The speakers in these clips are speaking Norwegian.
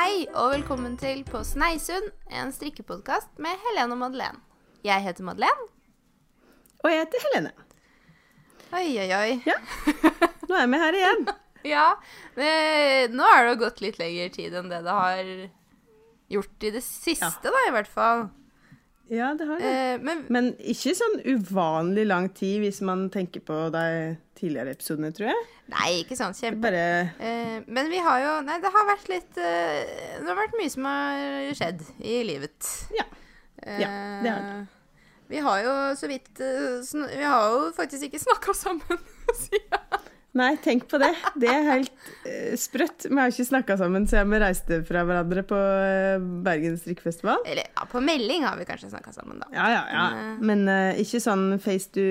Hei og velkommen til På Sneisund, en strikkepodkast med Helene og Madeleine. Jeg heter Madeleine. Og jeg heter Helene. Oi, oi, oi. Ja. Nå er vi her igjen. Ja, men nå har det gått litt lengre tid enn det det har gjort i det siste, da, i hvert fall. Ja, det har det. Eh, men Men ikke sånn uvanlig lang tid hvis man tenker på de tidligere episodene, tror jeg. Nei, ikke sånn kjempe... Bare Eh, men vi har jo Nei, det har vært litt eh, Det har vært mye som har skjedd i livet. Ja. Ja, det har det. Vi har jo så vidt eh, Vi har jo faktisk ikke snakka sammen siden Nei, tenk på det. Det er helt uh, sprøtt. Vi har ikke snakka sammen siden vi reiste fra hverandre på uh, Bergens strikkefestival. Eller ja, på melding har vi kanskje snakka sammen, da. Ja, ja, ja. Men, eh, ikke sånn face to,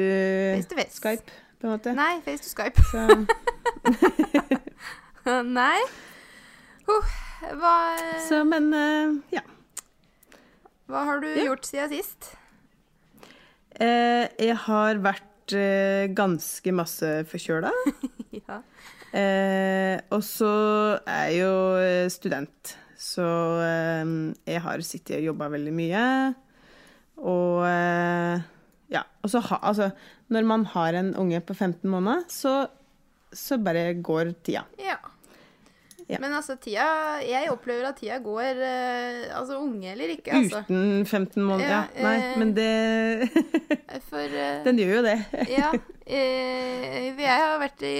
Face to face. Skype, på en måte. Nei, face to Skype. Så, Nei. Huh, hva, så men ja. hva har du Ja. gjort siden sist? Jeg har vært eh, ganske masse forkjøla. ja. Eh, og så er jeg jo eh, student, så eh, jeg har sittet og jobba veldig mye. Og eh, ja. Og så ha, altså, når man har en unge på 15 måneder, så, så bare går tida. ja. Ja. Men altså, tida Jeg opplever at tida går eh, Altså, unge eller ikke, altså. Uten 15 måneder. Ja, Ja, nei, eh, men det For eh, Den gjør jo det. Ja. Jeg har vært i,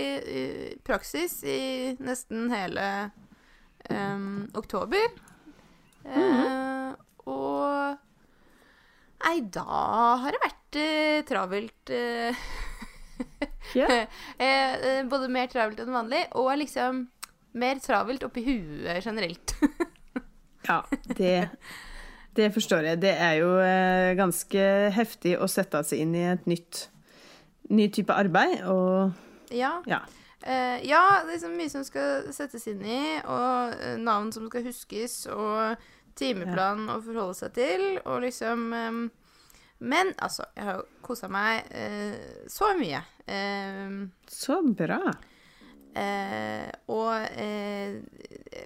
praksis i nesten hele um, oktober. Eh, og Nei, da har det vært uh, travelt. Uh, eh, både mer travelt enn vanlig, og liksom mer travelt oppi huet generelt. Ja, det, det forstår jeg. Det er jo eh, ganske heftig å sette seg inn i et nytt ny type arbeid, og ja. ja. Uh, ja, det er liksom mye som skal settes inn i, og eh, navn som skal huskes, og timeplan å forholde seg til, og liksom um, Men altså, jeg har jo kosa meg uh, så mye. Uh, Så bra. Eh, og eh,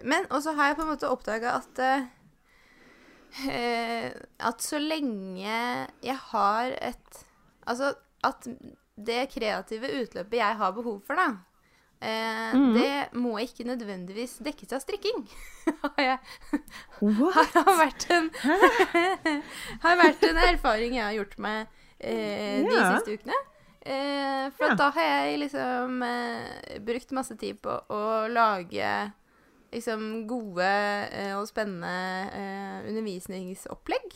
Men også har jeg på en måte oppdaga at eh, At så lenge jeg har et Altså at det kreative utløpet jeg har behov for, da Mhm. Det må ikke nødvendigvis dekkes av strikking. har, jeg, har, vært en, har vært en erfaring jeg har gjort meg eh, de Ja. siste ukene. Eh, for Ja. da har jeg liksom eh, brukt masse tid på å lage liksom gode eh, og spennende eh, undervisningsopplegg.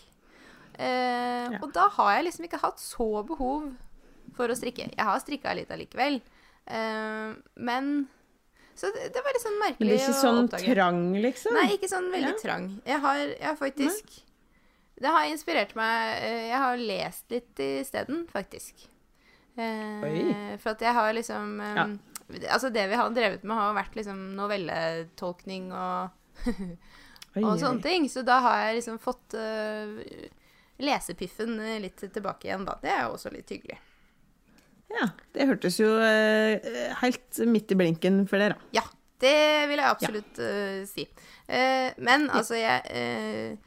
Eh, Ja. Og da har jeg liksom ikke hatt så behov for å strikke. Jeg har strikka litt allikevel. Eh, men Så det, det var litt sånn merkelig å oppdage. Men det er ikke sånn trang, liksom? Nei, ikke sånn veldig Ja. trang. Jeg har, jeg har faktisk Det har inspirert meg Jeg har lest litt isteden, faktisk. Eh, for at jeg har liksom eh, Ja. Altså, det vi har drevet med, har vært liksom novelletolkning og, og oi. sånne ting. Så da har jeg liksom fått uh, lesepiffen litt tilbake igjen, da. Det er jo også litt hyggelig. Ja, det hørtes jo uh, helt midt i blinken for dere. Ja, det vil jeg absolutt eh, si. Eh, men altså, jeg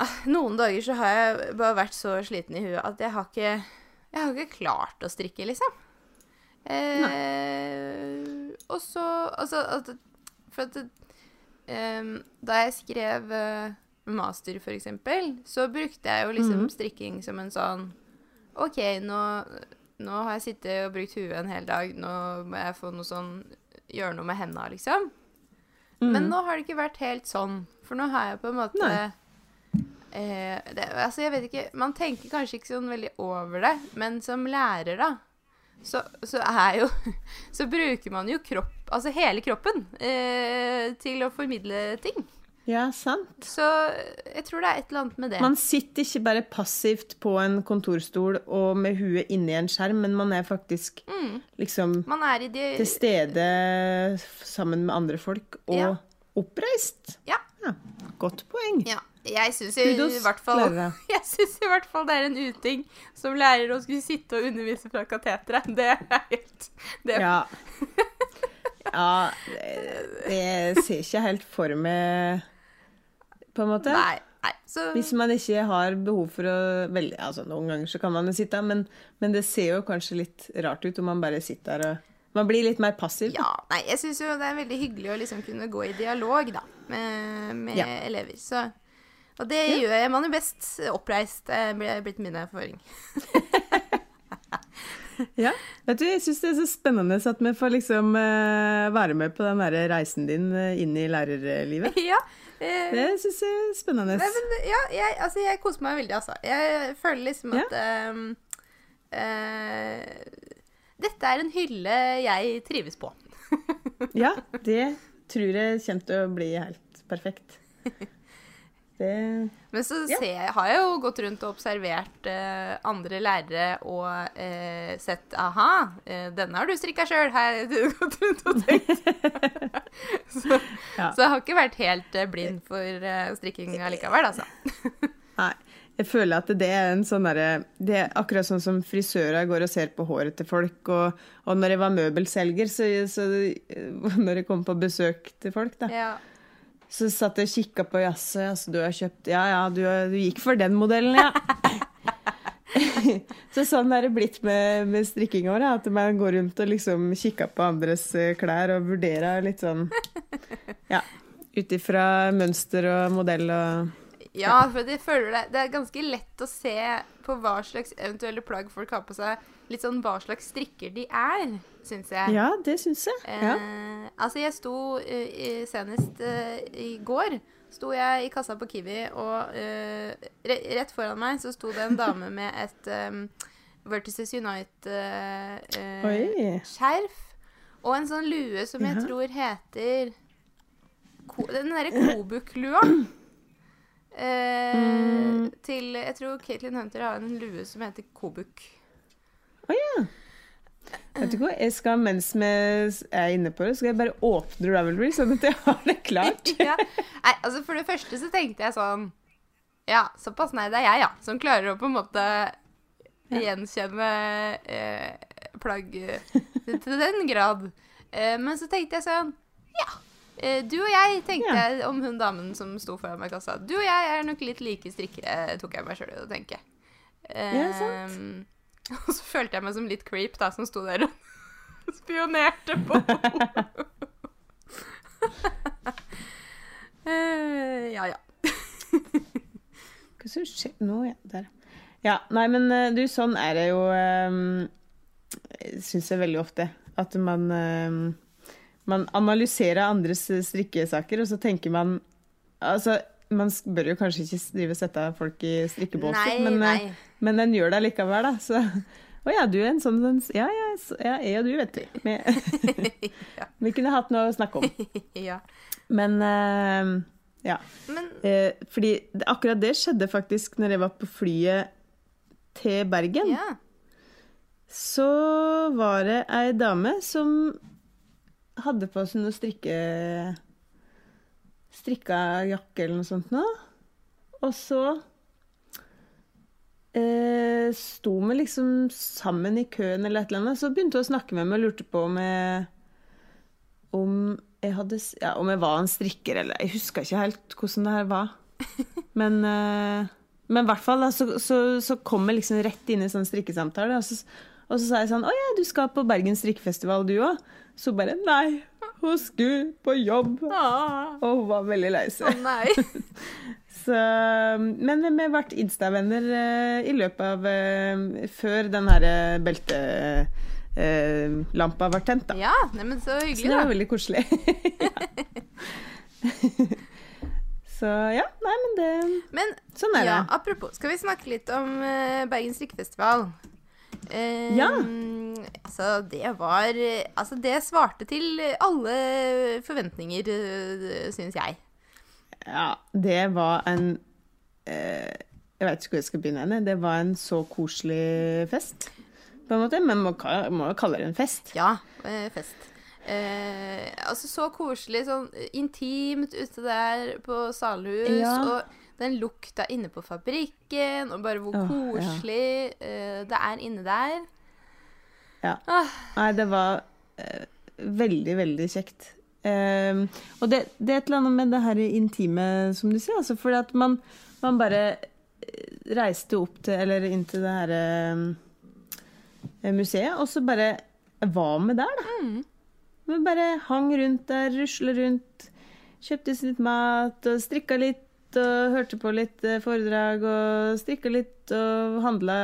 ah, Noen dager så har jeg bare vært så sliten i huet at jeg har ikke Jeg har ikke klart å strikke, liksom. Eh, og så Altså at, For at det, Da jeg skrev eh, master, for eksempel, så brukte jeg jo liksom mm. strikking som en sånn OK, nå, nå har jeg sittet og brukt huet en hel dag, nå må jeg få noe sånn Gjøre noe med henda, liksom. Mm. Men nå har det ikke vært helt sånn, for nå har jeg på en måte Nei. Eh, det, Altså, jeg vet ikke Man tenker kanskje ikke sånn veldig over det, men som lærer, da, så, så er jo Så bruker man jo kropp Altså hele kroppen eh, til å formidle ting. Ja, sant. Så jeg tror det er et eller annet med det. Man sitter ikke bare passivt på en kontorstol og med huet inni en skjerm, men man er faktisk mm. liksom Man er i de til stede sammen med andre folk og Ja. oppreist. Ja. Godt poeng. Ja. Jeg syns i hvert fall. Jeg synes i hvert fall det er en uting som lærer å skulle sitte og undervise fra kateteret. Det er helt det Ja. Ja, det, det ser ikke helt for meg, på en måte. Nei. nei. Så Hvis man ikke har behov for å velge Altså, noen ganger så kan man jo sitte, men, men det ser jo kanskje litt rart ut om man bare sitter der og Man blir litt mer passiv. ja, nei, jeg syns jo det er veldig hyggelig å liksom kunne gå i dialog, da, med, med Ja. elever. Så Og det gjør jeg. Man er best oppreist, det er blitt min erfaring. Ja. Vet du, jeg syns det er så spennende at vi får liksom eh, være med på den der reisen din eh, inn i lærerlivet. ja. eh, Det syns jeg er spennende. Nei, men ja, jeg, altså, jeg koser meg veldig, altså. Jeg føler liksom Ja. at ehm, eh, Dette er en hylle jeg trives på. Ja, det tror jeg kommer til å bli helt perfekt. Det Men så Ja. ser jeg, har jeg jo gått rundt og observert eh, andre lærere og eh, sett Aha, eh, denne har du strikka sjøl, har jeg gått rundt og tenkt. så, Ja. så jeg har ikke vært helt eh, blind for eh, strikking allikevel, altså. Nei. Jeg føler at det er en sånn derre Det er akkurat sånn som frisører går og ser på håret til folk. Og, og når jeg var møbelselger, så, så Når jeg kom på besøk til folk, da, Ja. Så satt jeg og kikka på jasset. Altså, du har kjøpt Ja ja, du, du gikk for den modellen, ja. så sånn er det blitt med, med strikkinga vår. at man går rundt og liksom kikker på andres eh, klær og vurderer litt sånn Ja. Ut ifra mønster og modell og Ja, for jeg føler det, det er ganske lett å se på hva slags eventuelle plagg folk har på seg, litt sånn hva slags strikker de er, syns jeg. Ja, det syns jeg. Ja. Eh, altså, jeg sto eh, senest eh, i går sto jeg i kassa på Kiwi, og eh, re rett foran meg så sto det en dame med et um, Vertices Unite-skjerf. og en sånn lue som jeg tror heter ko Den derre Kobuk-lua. Eh, Mm. Til Jeg tror Caitlin Hunter har en lue som heter Kobuk. Å ja. Vet du hva, jeg skal, mens vi er inne på det, skal jeg bare åpne Ravelry, sånn at jeg har det klart. ja. Nei, altså For det første så tenkte jeg sånn Ja, såpass nei, det er jeg, ja. Som klarer å på en måte gjenkjenne eh, plagg eh, til den grad. Eh, men så tenkte jeg sånn Ja. Eh, du og jeg, tenkte Ja. jeg om hun damen som sto foran meg i kassa. Du og jeg er nok litt like strikkere, tok jeg meg sjøl i å tenke. Ja, sant. Eh, og så følte jeg meg som litt creep, da, som sto der og spionerte på uh, Ja, ja. Hva som skjer nå? Ja, der. Ja, nei, men eh, du, sånn er det jo um, Syns jeg veldig ofte. At man um, Man analyserer andres strikkesaker, og så tenker man Altså, man bør jo kanskje ikke drive og sette folk i strikkebåser, men, eh, nei. men den gjør det likevel, da. Så Å ja, du er en sånn en, Ja, ja, så- ja jeg og du, vet du. Vi, Ja. vi kunne hatt noe å snakke om. ja. Men uh, ja. Men Eh, fordi det, akkurat det skjedde faktisk når jeg var på flyet til Bergen. ja. Så var det ei dame som hadde på seg noe strikke... Strikka jakke eller noe sånt nå. Og så eh, sto vi liksom sammen i køen eller et eller annet. Så begynte hun å snakke med meg og lurte på om jeg om jeg, hadde, ja, om jeg var en strikker eller Jeg huska ikke helt hvordan det her var. Men, eh, men i hvert fall da, så, så, så kom jeg liksom rett inn i sånn strikkesamtale. Og så, og så sa jeg sånn Å ja, du skal på Bergen strikkefestival, du òg? Så bare Nei, hun skulle på jobb. ah. Og hun var veldig lei seg. Oh, Så, men vi ble Insta-venner eh, i løpet av eh, Før den her eh, beltelampa var tent, da. Ja, nei, men så Så det var veldig koselig. Så ja, nei, men det Men Sånn er ja, det. apropos, skal vi snakke litt om Bergens Bergen strikkefestival? Eh, Ja. Altså, det var eh, Altså, det svarte til alle forventninger, uh, syns jeg. Ja, det var en eh, Jeg veit ikke hvor jeg skal begynne. henne. Det var en så koselig fest, på en måte. Men man må jo kalle det en fest. Ja, eh, fest. Eh, altså så koselig, sånn intimt ute der på Salhus. Ja. Og den lukta inne på fabrikken, og bare hvor ja. koselig eh, det er inne der. Ja. Ah. Nei, det var eh, veldig, veldig kjekt. Um, og det, det, er et eller annet med det her intime, som du sier. Altså, fordi at man, man, bare reiste opp til, eller inn til det her um, museet, og så bare var med der, da. Mm. Vi bare hang rundt der, rusla rundt. Kjøpte oss litt mat og strikka litt og hørte på litt eh, foredrag og strikka litt og handla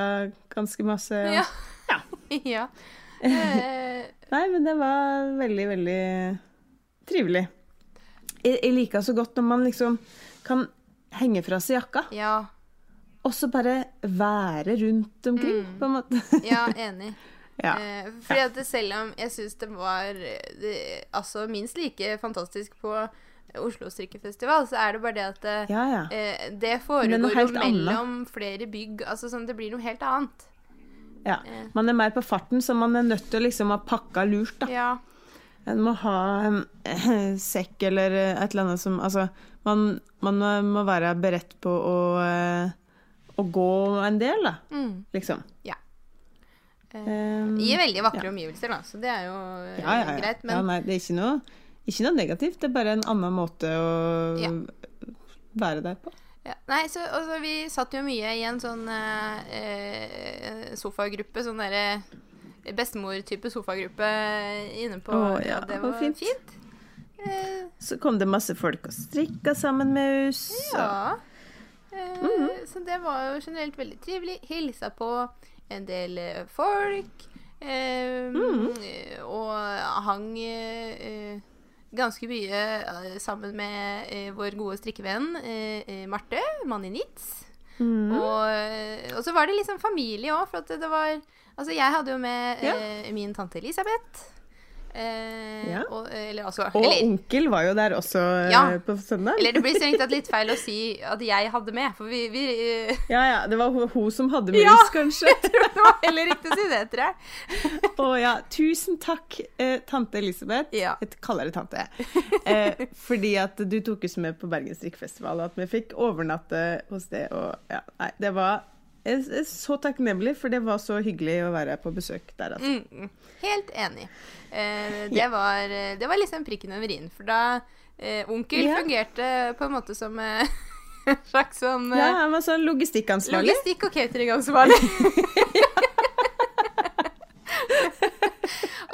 ganske masse. Ja. ja. ja. Nei, men det var veldig, veldig trivelig. Jeg, jeg liker så godt når man liksom kan henge fra seg jakka. Ja. Og så bare være rundt omkring, mm. på en måte. ja, enig. Ja. Eh, fordi at selv om jeg syns det var det, altså minst like fantastisk på Oslo strikkefestival, så er det bare det at det, ja, ja. Eh, det foregår jo mellom annet. flere bygg. Altså sånn, det blir noe helt annet. Ja. Eh. Man er mer på farten, så man er nødt til å liksom ha pakka lurt, da. Ja. En må ha eh, sekk eller et eller annet som Altså, man, man må være beredt på å, eh, å gå en del, da. Mm. Liksom. Ja. I veldig vakre omgivelser, da, så det er jo ja, ja, greit. Men nei, det er ikke noe ikke noe negativt, det er bare en annen måte å ja. være der på. Ja. Nei, så altså, vi satt jo mye i en sånn eh, eh sofagruppe, sånn derre bestemor-type sofagruppe inne på Å, ja, Det var fint. fint. Eh, så kom det masse folk og strikka sammen med oss. Ja. Eh, mm -hmm. Så det var jo generelt veldig trivelig. Hilsa på en del eh, folk. Mm -hmm. Og hang ganske mye uh, sammen med uh, vår gode strikkevenn uh, Marte, mann i Nitz. Mm. Og, og, så var det liksom familie òg, for at det var Altså, jeg hadde jo med ja. min tante Elisabeth. Eh, ja. og, eller, altså, og eller, onkel var jo der også ja, på søndag. Eller det blir strengt tatt litt feil å si at jeg hadde med, for vi, vi uh, Ja ja, det var hun som hadde med ja, kanskje. jeg tror det var heller riktig å si det, tror jeg. Å ja. Tusen takk, eh, tante Elisabeth. Ja. Jeg kaller det tante. Eh, fordi at du tok oss med på Bergen strikkfestival, og at vi fikk overnatte hos det. Og ja, nei, det var så takknemlig, for det var så hyggelig å være på besøk der. Altså. Mm, helt enig. Eh, det, var, eh, det, var, liksom prikken over i-en. For da eh, onkel ja. fungerte på en måte som eh, slags sånn eh, Ja, han var sånn logistikkansvarlig. Logistikk- og cateringansvarlig.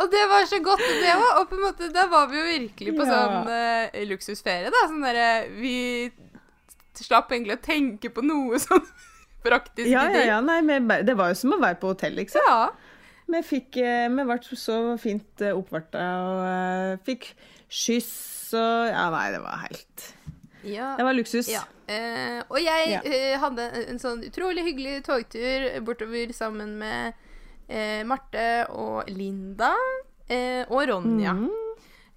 og det var så godt, det òg. Og på en måte, da var vi jo virkelig på ja. sånn eh, luksusferie, da. Sånn derre Vi slapp egentlig å tenke på noe sånn praktiske ja. Ja, ja, nei, men det var jo som å være på hotell, liksom. Ja. Vi fikk eh, Vi ble så fint eh, oppvarta og uh, fikk skyss og Ja, nei, det var helt ja. Det var luksus. Ja. Eh, og jeg ja. eh, hadde en sånn utrolig hyggelig togtur bortover sammen med eh, Marte og Linda og Ronja. Mm.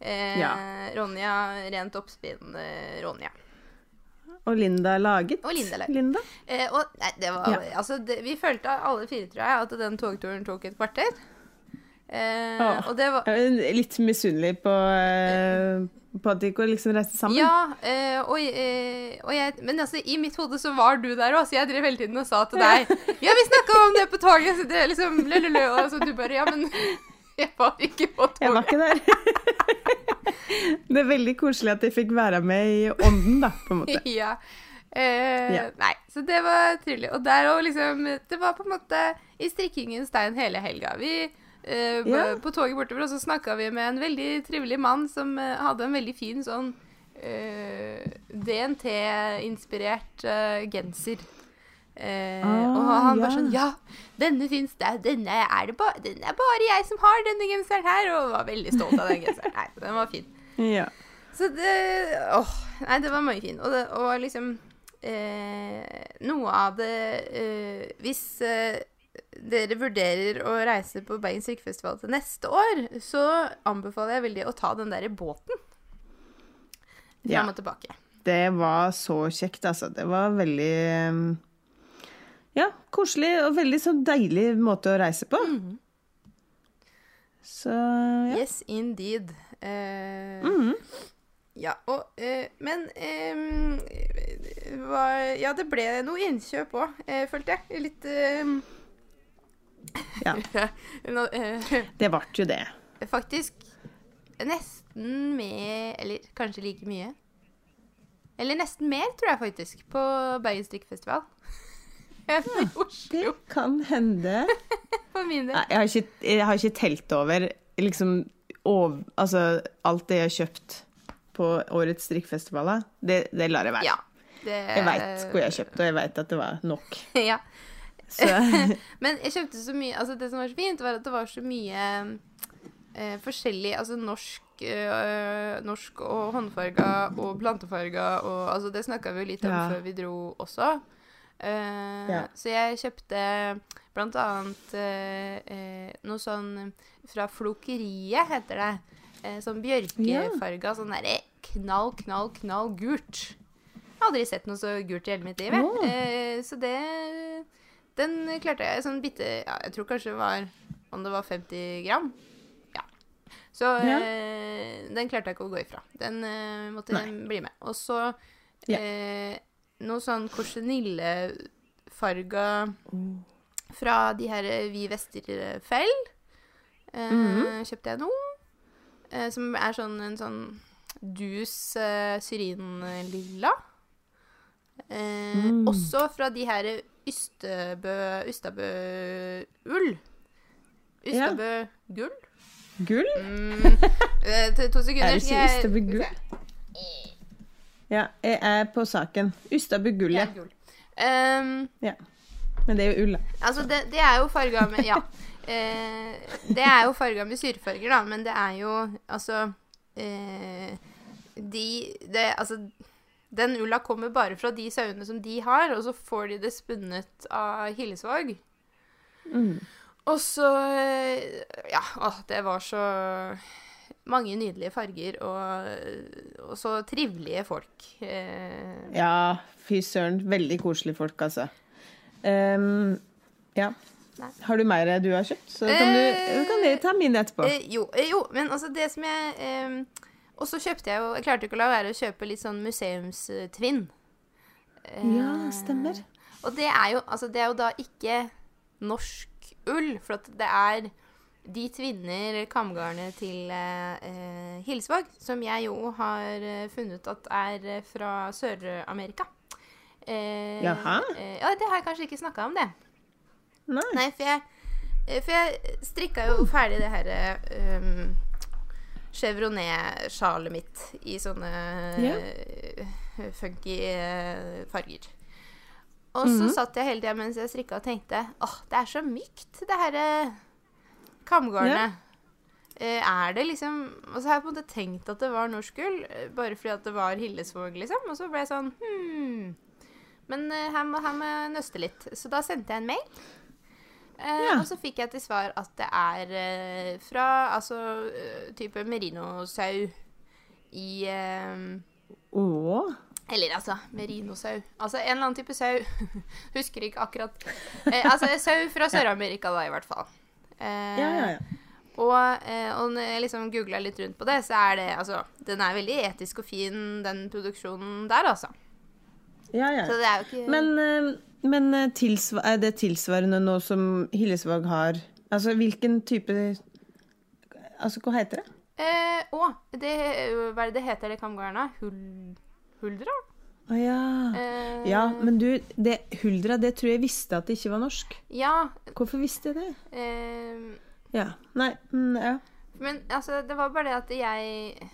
Ja. Ronja, rent oppspinn Ronja. Og Linda laget. Og Linda laget. Linda. Eh, og, nei, det var, ja. altså, det, vi følte alle fire, tror jeg, at den togturen tok et kvarter. Eh, oh, og det var Litt misunnelig på, eh, på at de ikke liksom reiste sammen. Ja, eh, og, eh, og, jeg Men altså, i mitt hode så var du der òg, så jeg drev hele tiden og sa til deg Ja, vi snakka om det på toget, så det liksom, lø, lø, lø, Og så du bare Ja, men jeg var ikke på toget. Jeg var ikke der. Det er veldig koselig at de fikk være med i ånden, da, på en måte. ja. Eh, ja. Nei, så det var trivelig. Og der òg, liksom Det var på en måte i strikkingen stein hele helga. Vi eh, ja. På toget bortover, og så snakka vi med en veldig trivelig mann som eh, hadde en veldig fin sånn eh, DNT-inspirert eh, genser. Eh, ah, og han ja. bare sånn Ja, denne fins det. Denne er, det ba, den er bare jeg som har denne genseren her. Og var veldig stolt av den genseren. Nei, den var fin. Ja. Så det Åh. Nei, det var mye fin. Og, det, og liksom eh, Noe av det eh, Hvis eh, dere vurderer å reise på Bergen strikkefestival til neste år, så anbefaler jeg veldig å ta den der båten fram ja. og tilbake. Det var så kjekt, altså. Det var veldig ja, koselig og veldig sånn deilig måte å reise på. Mm. Så ja. Yes, indeed. Eh, mm. Ja, og eh, Men eh, hva, Ja, det ble noe innkjøp òg, eh, følte jeg. Litt eh, Ja. no, det ble jo det. Faktisk. nesten med Eller kanskje like mye. Eller nesten mer, tror jeg faktisk, på Bergen strikkefestival. Enn i Det kan hende. for min del. Jeg har ikke, jeg har ikke telt over liksom over, altså, alt det jeg har kjøpt på årets strikkfestivaler. Det, det lar jeg være. Ja. Det, Jeg veit hvor jeg kjøpte, og jeg veit at det var nok. ja. Men jeg kjøpte så mye Altså, det som var så fint, var at det var så mye eh, forskjellig Altså norsk eh, Norsk og håndfarga og plantefarga og Altså, det snakka vi jo litt om Ja. før vi dro også. Eh, Ja. Så jeg kjøpte blant annet uh, eh, noe sånn fra Flokeriet, heter det. Sånn bjørkefarga, sånn derre knall, knall, knall gult. Jeg har aldri sett noe så gult i hele mitt liv. Oh. Så det Den klarte jeg sånn bitte ja, Jeg tror kanskje det var Om det var 50 gram. Ja. Så Ja. den klarte jeg ikke å gå ifra. Den måtte Nei. bli med. Og så Ja. Noe sånn korsenillefarga fra de her eh, Vi Vesterfell. Eh, Mhm. Kjøpte jeg noe. Eh, som er sånn en sånn dus eh, syrinlilla. Eh, Mm. Også fra de her Ystebø Ystabø-ull. Ja. Ystabø-gull? gull? Mm, eh, to sekunder. Er det ikke jeg- Ystebø gull? Ja, jeg er på saken. Ustabu gull, Ja, ja. Um, ja. Men det er jo ull, da. altså, det, det er jo farga med Ja. Eh, det er jo farga med syrefarger, da, men det er jo altså eh, De det, Altså den ulla kommer bare fra de sauene som de har, og så får de det spunnet av Hillesvåg. Mm. Og så eh, Ja, å, det var så mange nydelige farger og, og så trivelige folk. Eh, Ja, fy søren. Veldig koselige folk, altså. Um, ja. Nei. Har du mer du har kjøpt? Så kan du, kan du ta min etterpå. Eh, jo, eh, jo, men altså det som jeg eh, Og så kjøpte jeg jo Jeg klarte ikke å la være å kjøpe litt sånn museumstvinn. Eh, Ja, stemmer. Og det er jo Altså, det er jo da ikke norsk ull, for at det er de tvinner kamgarnet til eh, eh, Hilsvåg, som jeg jo har eh, funnet at er eh, fra Sør-Amerika. Eh, Jaha. Eh, ja, det har jeg kanskje ikke snakka om, det. Nei. Nei, for jeg, for jeg strikka jo ferdig det her um, Chevronet-sjalet mitt i sånne Ja. funky farger. Og så Mhm. satt jeg hele tida mens jeg strikka og tenkte åh, det er så mykt, det her eh, kamgarnet. Ja. er det liksom Og så har jeg på en måte tenkt at det var norsk gull, eh, bare fordi at det var Hillesvåg, liksom. Og så ble jeg sånn hmm. Men eh, her, må, her må jeg nøste litt. Så da sendte jeg en mail. Eh, Ja. Og så fikk jeg til svar at det er eh, fra altså eh, type merinosau i eh, Å. Eller altså merinosau. Altså en eller annen type sau. Husker ikke akkurat. Eh, altså sau fra Sør-Amerika, da, i hvert fall. Eh, Ja, ja, ja. Og, eh, og når jeg liksom googla litt rundt på det, så er det altså Den er veldig etisk og fin, den produksjonen der, altså. ja, ja. Så det er jo ikke Men, eh, men tilsvar er det tilsvarende nå som Hillesvåg har Altså hvilken type Altså, hva heter det? eh, Å, det, hva er det det heter, det kamgarnet? Hull, huldra? Å ja. Eh, Ja, men du, det Huldra, det tror jeg visste at det ikke var norsk. Ja. Hvorfor visste jeg det? Eh, Ja. Nei, mm, ja. men altså, det var bare det at jeg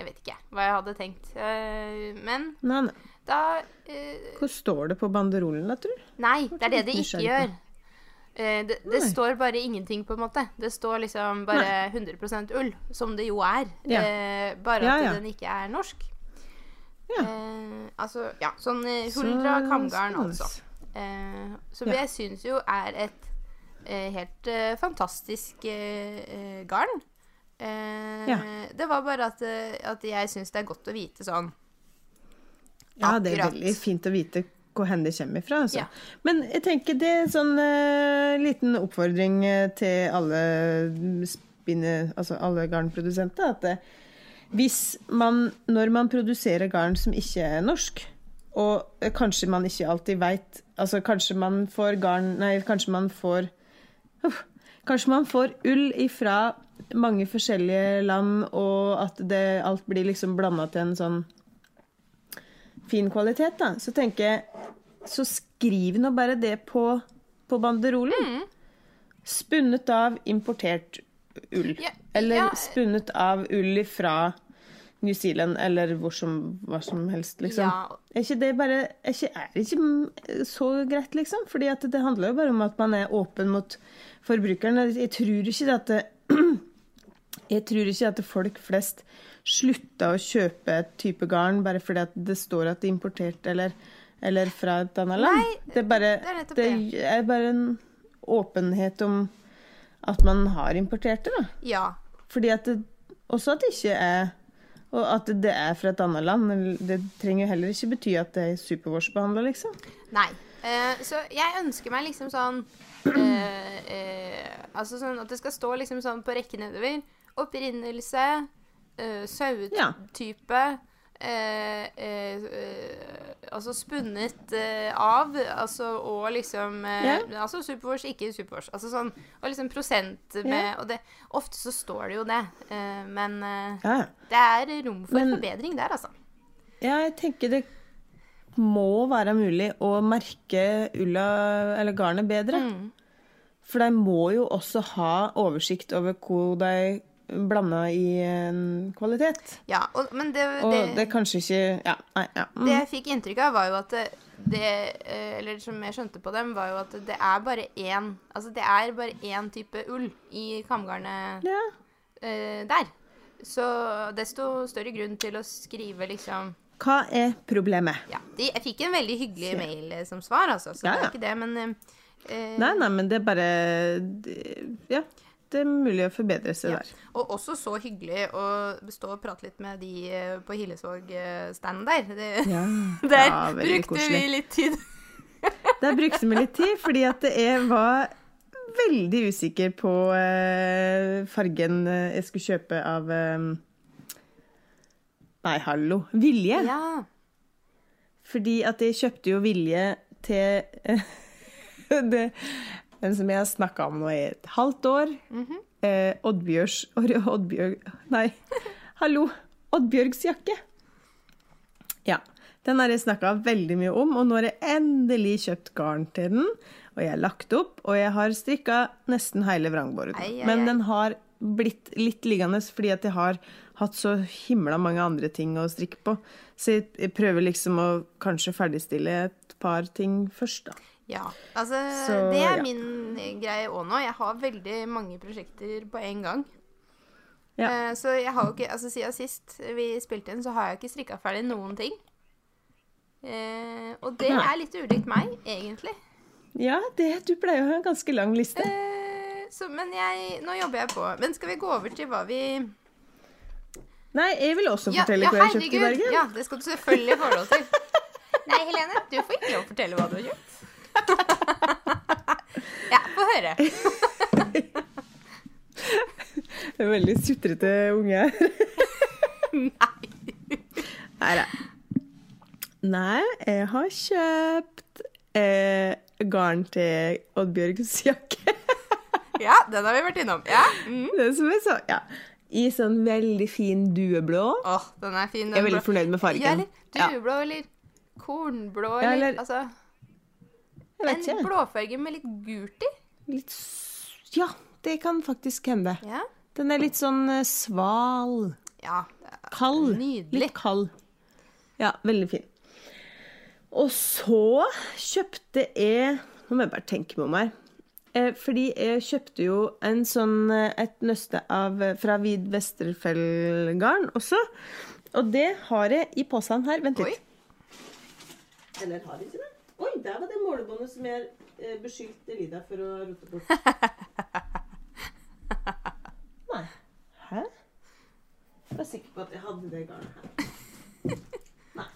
Jeg vet ikke hva jeg hadde tenkt. Eh, men Nei, nei. da eh, Hvor står det på banderollen, da, tror du? Nei, det er det det ikke gjør. Eh, det det står bare ingenting, på en måte. Det står liksom bare 100% ull, som det jo er. Ja. Eh, bare Ja, at ja. den ikke er norsk. Ja. Eh, altså, ja, sånn huldra Så kamgarn, altså. Eh, som Ja. jeg syns jo er et eh, helt eh, fantastisk eh, eh, garn. Eh, Ja. Det var bare at, eh, at jeg syns det er godt å vite sånn Ja, det er veldig fint å vite hvor hen det kommer fra. Altså. Ja. Men jeg tenker det er en sånn uh, liten oppfordring eh, til alle spinne, altså alle garnprodusenter, at eh, hvis man, når man produserer garn som ikke er norsk, og kanskje man ikke alltid veit Altså kanskje man får garn Nei, kanskje man får uh, Kanskje man får ull ifra mange forskjellige land, og at det, alt blir liksom blanda til en sånn fin kvalitet, da. Så tenker jeg Så skriv nå bare det på, på banderolen. Spunnet av importert ull. Ja, eller ja. spunnet av ull fra New Zealand, eller hvor som, hva som helst, liksom. Ja. Er ikke det bare Er ikke, er ikke så greit, liksom? Fordi det handler jo bare om at man er åpen mot forbrukeren. Jeg tror ikke at det, Jeg tror ikke at folk flest slutter å kjøpe et type garn bare fordi det står at det er importert eller, eller fra et annet land. Nei, det, er bare, det er det. er bare en åpenhet om at man har importert det, da. Ja. Fordi at det, også at det ikke er Og at det er fra et annet land. Det trenger jo heller ikke bety at det er superwash-behandla, liksom. Nei. Eh, så jeg ønsker meg liksom sånn eh, eh, Altså sånn at det skal stå liksom sånn på rekke nedover. Opprinnelse, uh, sauetype ja. Altså spunnet eh, av, altså og liksom eh, yeah. Altså Supervors, ikke Supervors. Altså sånn Og liksom prosent med yeah. Og det Ofte så står det jo det, eh, men Ja, det er rom for Men- forbedring der, altså. ja. Jeg tenker det må være mulig å merke ulla eller garnet bedre. Mm. For de må jo også ha oversikt over hvor de blanda i en kvalitet. Ja, og, men det, Og det, det er kanskje ikke Ja, nei, ja. Mm. Det jeg fikk inntrykk av, var jo at det, det eh, Eller som jeg skjønte på dem, var jo at det er bare én Altså det er bare én type ull i kamgarnet ja. uh, der. Så desto større grunn til å skrive liksom Hva er problemet? Ja. De, jeg fikk en veldig hyggelig mail eh, som svar, altså, så Ja, det er ikke det, men eh, Nei, nei, men det er bare det- Ja. Det er mulig å forbedre seg Ja. der. Og også så hyggelig å stå og prate litt med de eh, på Hillesvåg-standen der. Det, Ja, der ja, brukte koselig. vi litt tid. Der brukte vi litt tid, fordi at jeg var veldig usikker på eh, fargen eh, jeg skulle kjøpe av Nei, hallo. Vilje. Ja. Fordi at jeg kjøpte jo vilje til det, den som jeg har snakka om nå i et halvt år. eh, Oddbjørs Oddbjørg Nei, hallo. Oddbjørgs jakke. Ja. Den har jeg snakka veldig mye om, og nå har jeg endelig kjøpt garn til den. Og jeg har lagt opp, og jeg har strikka nesten hele vrangbordet. Men den har blitt litt liggende fordi at jeg har hatt så himla mange andre ting å strikke på. Så jeg prøver liksom å kanskje ferdigstille et par ting først, da. Ja, altså Så, det er ja. min greie òg nå. Jeg har veldig mange prosjekter på en gang. Ja. Uh, så jeg har jo ikke Altså siden sist vi spilte inn, så har jeg ikke strikka ferdig noen ting. Uh, og det er litt ulikt meg, egentlig. Ja, det, du pleier å ha en ganske lang liste. Uh, så, men jeg Nå jobber jeg på. Men skal vi gå over til hva vi Nei, jeg vil også fortelle ja, hva jeg kjøpte i. Bergen. Ja, det skal du selvfølgelig få lov til. Nei, Helene, du får ikke lov å fortelle hva du har kjøpt. Ja, få høre. Det er veldig sutrete unge her. Nei. Da. Nei, jeg har kjøpt eh, garn til Oddbjørgs jakke. Ja, den har vi vært innom. Ja. Mm. Det som jeg så, ja. I sånn veldig fin dueblå. Åh, den er fin. Den Jeg er veldig fornøyd med fargen. Ja, eller Ja. dueblå eller kornblå Ja, eller, eller- Altså en blåfarge med litt gult i. Litt Ja, det kan faktisk hende. Ja. Den er litt sånn eh, sval. ja. Kald. Nydelig. Litt kald. Ja, veldig fin. Og så kjøpte jeg Nå må jeg bare tenke meg om her. Eh, fordi jeg kjøpte jo en sånn, eh, et nøste av, fra Vid Westerfell-garn også. Og det har jeg i posen her. Vent Oi. litt. Eller har jeg ikke det? Oi, der var det målebåndet som jeg eh, beskyldte Lida for å rote bort. Nei. Hæ? Jeg var sikker på at jeg hadde det garnet her. Nei.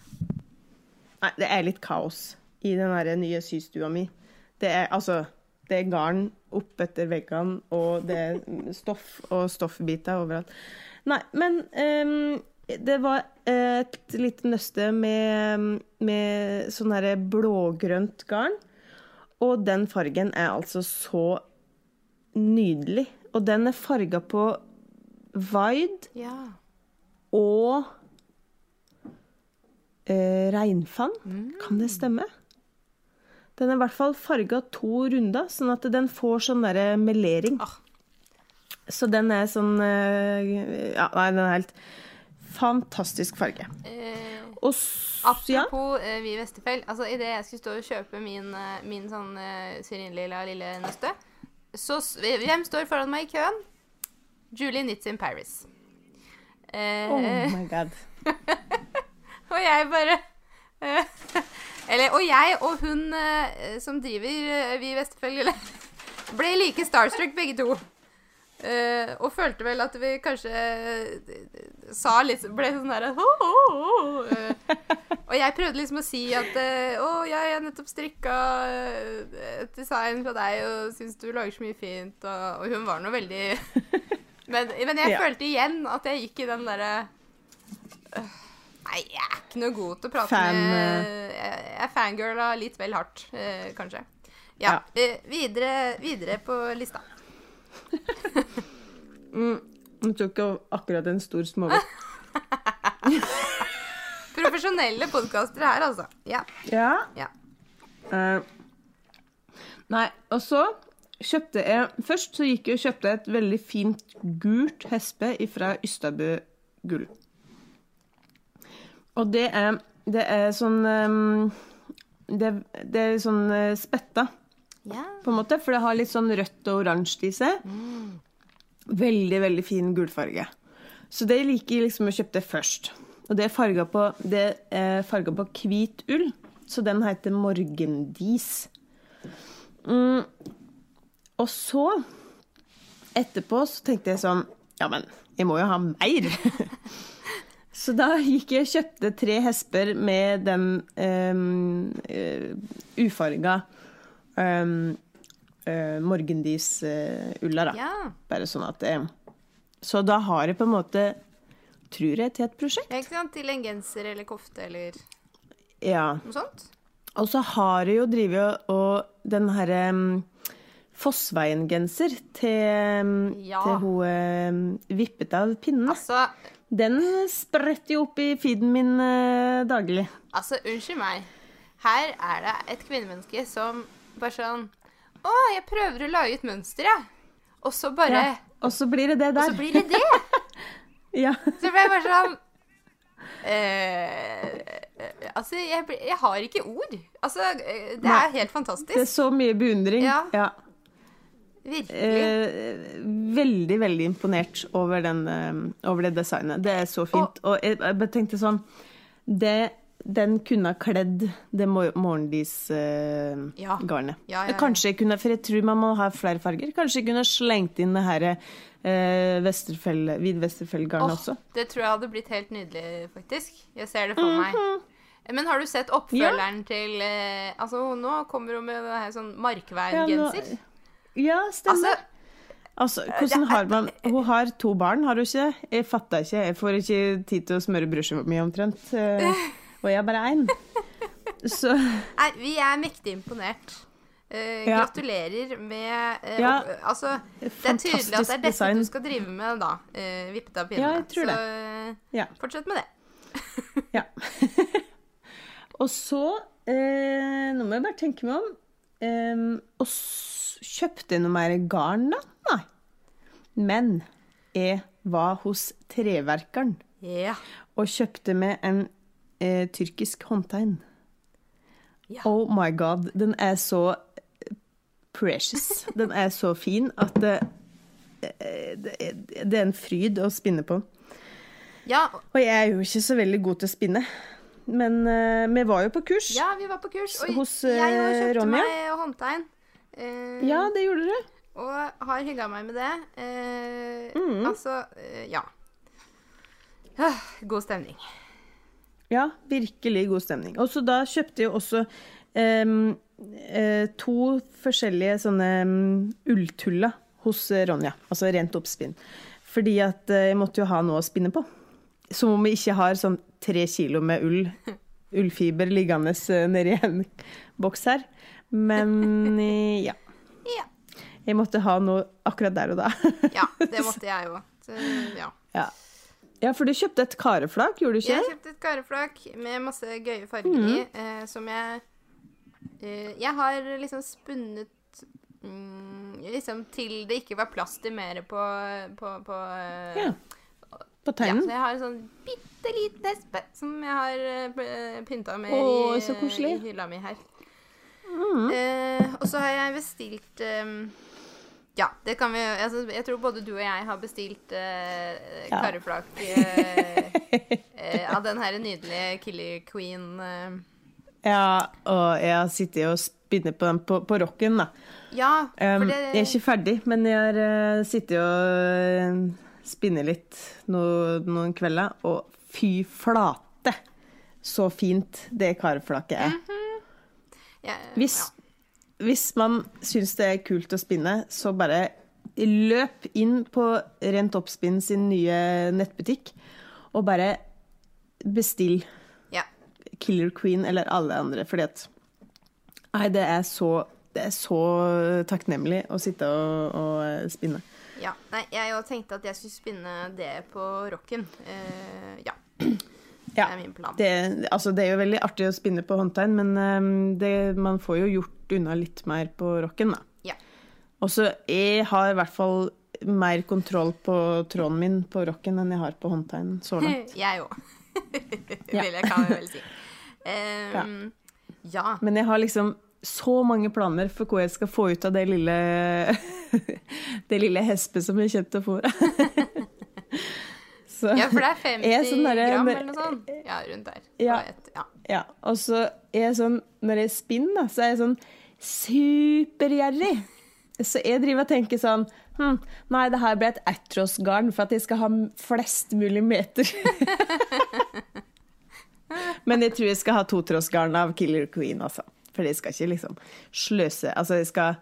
Nei, det er litt kaos i den nye systua mi. Det er altså Det er garn opp etter veggene, og det er stoff og stoffbiter overalt. Nei, men um, det var et lite nøste med, med sånn herre blågrønt garn. Og den fargen er altså så nydelig. Og den er farga på Vide Ja. og eh, regnfann. Mm. Kan det stemme? Den er i hvert fall farga to runder, sånn at den får sånn derre melering. Ah. Så den er sånn eh, Ja, nei, den er helt fantastisk farge. Eh, Og s- ja, apropos eh, Vi Vesterfell. Altså, Idet jeg skulle stå og kjøpe min, eh, min sånn uh, syrinlilla lille nøste, så hvem står foran meg i køen? Julie Nitz in Paris. Uh, Oh my god. Og jeg bare eh, Eller, og jeg og hun eh, som driver eh, Vi Vesterfell, ble like starstruck begge to. Eh, og følte vel at vi kanskje uh, sa litt Ble sånn derre Og jeg prøvde liksom å si at eh, Å, jeg har nettopp strikka et design fra deg og syns du lager så mye fint, og, og hun var nå veldig men, men jeg Ja. følte igjen at jeg gikk i den derre Nei, jeg er ikke noe god til å prate Fan, med Jeg, jeg fangirla litt vel hardt, kanskje. Ja. Ja. videre, videre på lista. Hun tror ikke akkurat en stor småbit. Profesjonelle podkastere her, altså. Ja. Ja. ja. Uh, nei, og så kjøpte jeg Først så gikk jeg og kjøpte et veldig fint gult hespe fra Ystabø Gull. Og det er, det er sånn um, det, det er sånn uh, spetta, ja. på en måte, for det har litt sånn rødt og oransje i seg. Veldig, veldig fin gulfarge. Så det liker jeg liksom å kjøpe det først. Og det er farga på, det på hvit ull, så den heter Morgendis. Mm. Og så, etterpå, så tenkte jeg sånn Ja, men jeg må jo ha mer. så da gikk jeg og kjøpte tre hesper med den um, ufarga um, uh, Morgendis-ulla, da. ja. Bare sånn at det Så da har jeg på en måte Tror jeg til et prosjekt. Ja, Ikke sant? Til en genser eller kofte eller Ja. noe sånt. Og så har jeg jo drevet og, og den herre um, Fossveien-genser til, um, Ja. til hun uh, vippet av pinnen. Altså, Den spretter jo opp i feeden min uh, daglig. altså, unnskyld meg. Her er det et kvinnemenneske som bare sånn Å, jeg prøver å lage et mønster, jeg. Og så bare Ja. Og så blir det det der. Og så blir det det. Ja. Så ble jeg bare sånn eh, Altså, jeg, jeg har ikke ord. Altså, eh, det Nei. er helt Det er så mye beundring. Ja. Virkelig. Eh, veldig, veldig imponert over, den, eh, over det designet. Det er så fint. Og jeg, jeg bare tenkte sånn det, Den kunne ha kledd det mor- Ja. morgendis-garnet. Ja, ja, ja. Kanskje kunne, for jeg tror man må ha flere farger. Kanskje jeg kunne slengt inn det her eh, Vesterfell, Vid Vesterfell-garnet Åh, også. det tror jeg hadde blitt helt nydelig, faktisk. Jeg ser det for meg. Mhm. Men har du sett oppfølgeren til eh, Altså, nå kommer hun med det her sånn Markveien-genser. Ja, stemmer. Altså, Altså, hvordan har man Hun har to barn, har hun ikke? Jeg fatter ikke. Jeg får ikke tid til å smøre brødskiva mi omtrent. Og jeg bare én. Så nei, vi er mektig imponert. Uh, Ja. Gratulerer med uh, Ja. Altså, det er tydelig at det er dette design. du skal drive med, da. Uh, vippet av pinnene. Ja, jeg tror. Så det. Fortsett med det. ja. og så uh, Nå må jeg bare tenke meg om. Um, og kjøpte noe mer garn, da? Nei. Men jeg var hos treverkeren Ja. og kjøpte med en eh, tyrkisk håndtegn. Ja. Oh my god, den er så precious. Den er så fin at det, eh, det, er- det er en fryd å spinne på. ja. Og jeg er jo ikke så veldig god til å spinne. Men uh, vi var jo på kurs. Ja, vi var på kurs. Og Hos, jeg eh, kjøpte Ronja? meg håndtegn. Uh, Ja, det gjorde du. Og har hylla meg med det. Uh, Mm. Altså, eh, ja. God stemning. Ja, virkelig god stemning. Og så da kjøpte jeg også um, uh, to forskjellige sånne um, ulltuller hos eh, Ronja. Altså rent oppspinn. Fordi at uh, jeg måtte jo ha noe å spinne på. Som om vi ikke har sånn tre kilo med ull, ullfiber liggende nedi en boks her. Men ja. Ja. Jeg måtte ha noe akkurat der og da. Ja, det måtte jeg òg. Ja. ja. Ja, for du kjøpte et kareflak, gjorde du ikke? Jeg kjøpte et kareflak med masse gøye farger i, eh, som jeg eh, Jeg har liksom spunnet mm, Liksom til det ikke var plass til mer på, på, på eh, Ja. På Ja, så jeg har en sånn bitte liten espe som jeg har uh, pynta med Åh, i, i hylla mi her. Mm. Eh, og så har jeg bestilt eh, Ja, det kan vi altså, Jeg tror både du og jeg har bestilt uh, Ja. karreflak uh, uh, av den her nydelige Killer Queen. eh. Ja, og jeg har sittet og spinnet på den på, på rocken, da. ja, for Um, Jeg er ikke ferdig, men jeg har sittet og spinnet litt noen, noen kvelder, og fy flate så fint det karreflaket er. ja, Hvis, hvis man syns det er kult å spinne, så bare løp inn på Rent Oppspinn sin nye nettbutikk og bare bestill ja. Killer Queen eller alle andre, fordi at Nei, det er så det er så takknemlig å sitte og, og eh, spinne. Ja, nei, jeg jo tenkte at jeg skulle spinne det på rocken. Uh, ja, Ja, det er min plan. det, altså, det er jo veldig artig å spinne på håndtegn, men um, det, man får jo gjort unna litt mer på rocken, da. Ja. Og så jeg har i hvert fall mer kontroll på tråden min på rocken enn jeg har på håndtegnen så langt. jeg òg. Ja. Vil jeg, kan vel si. Eh, ja. Men jeg har liksom så mange planer for hva jeg skal få ut av det lille Det lille hespet som jeg kjøpte for. Så, ja, for det er 50 er sånn der, gram eller noe sånt. Ja, rundt der. Ja. Et- ja. Ja, og så er jeg sånn Når jeg spinner, så er jeg sånn supergjerrig. Så jeg driver og tenker sånn hm, Nei, det her ble et ettråsgarn for at jeg skal ha flest mulig meter. Men jeg tror jeg skal ha totrådsgarn av Killer Queen, altså. For jeg skal ikke liksom sløse Altså, jeg skal,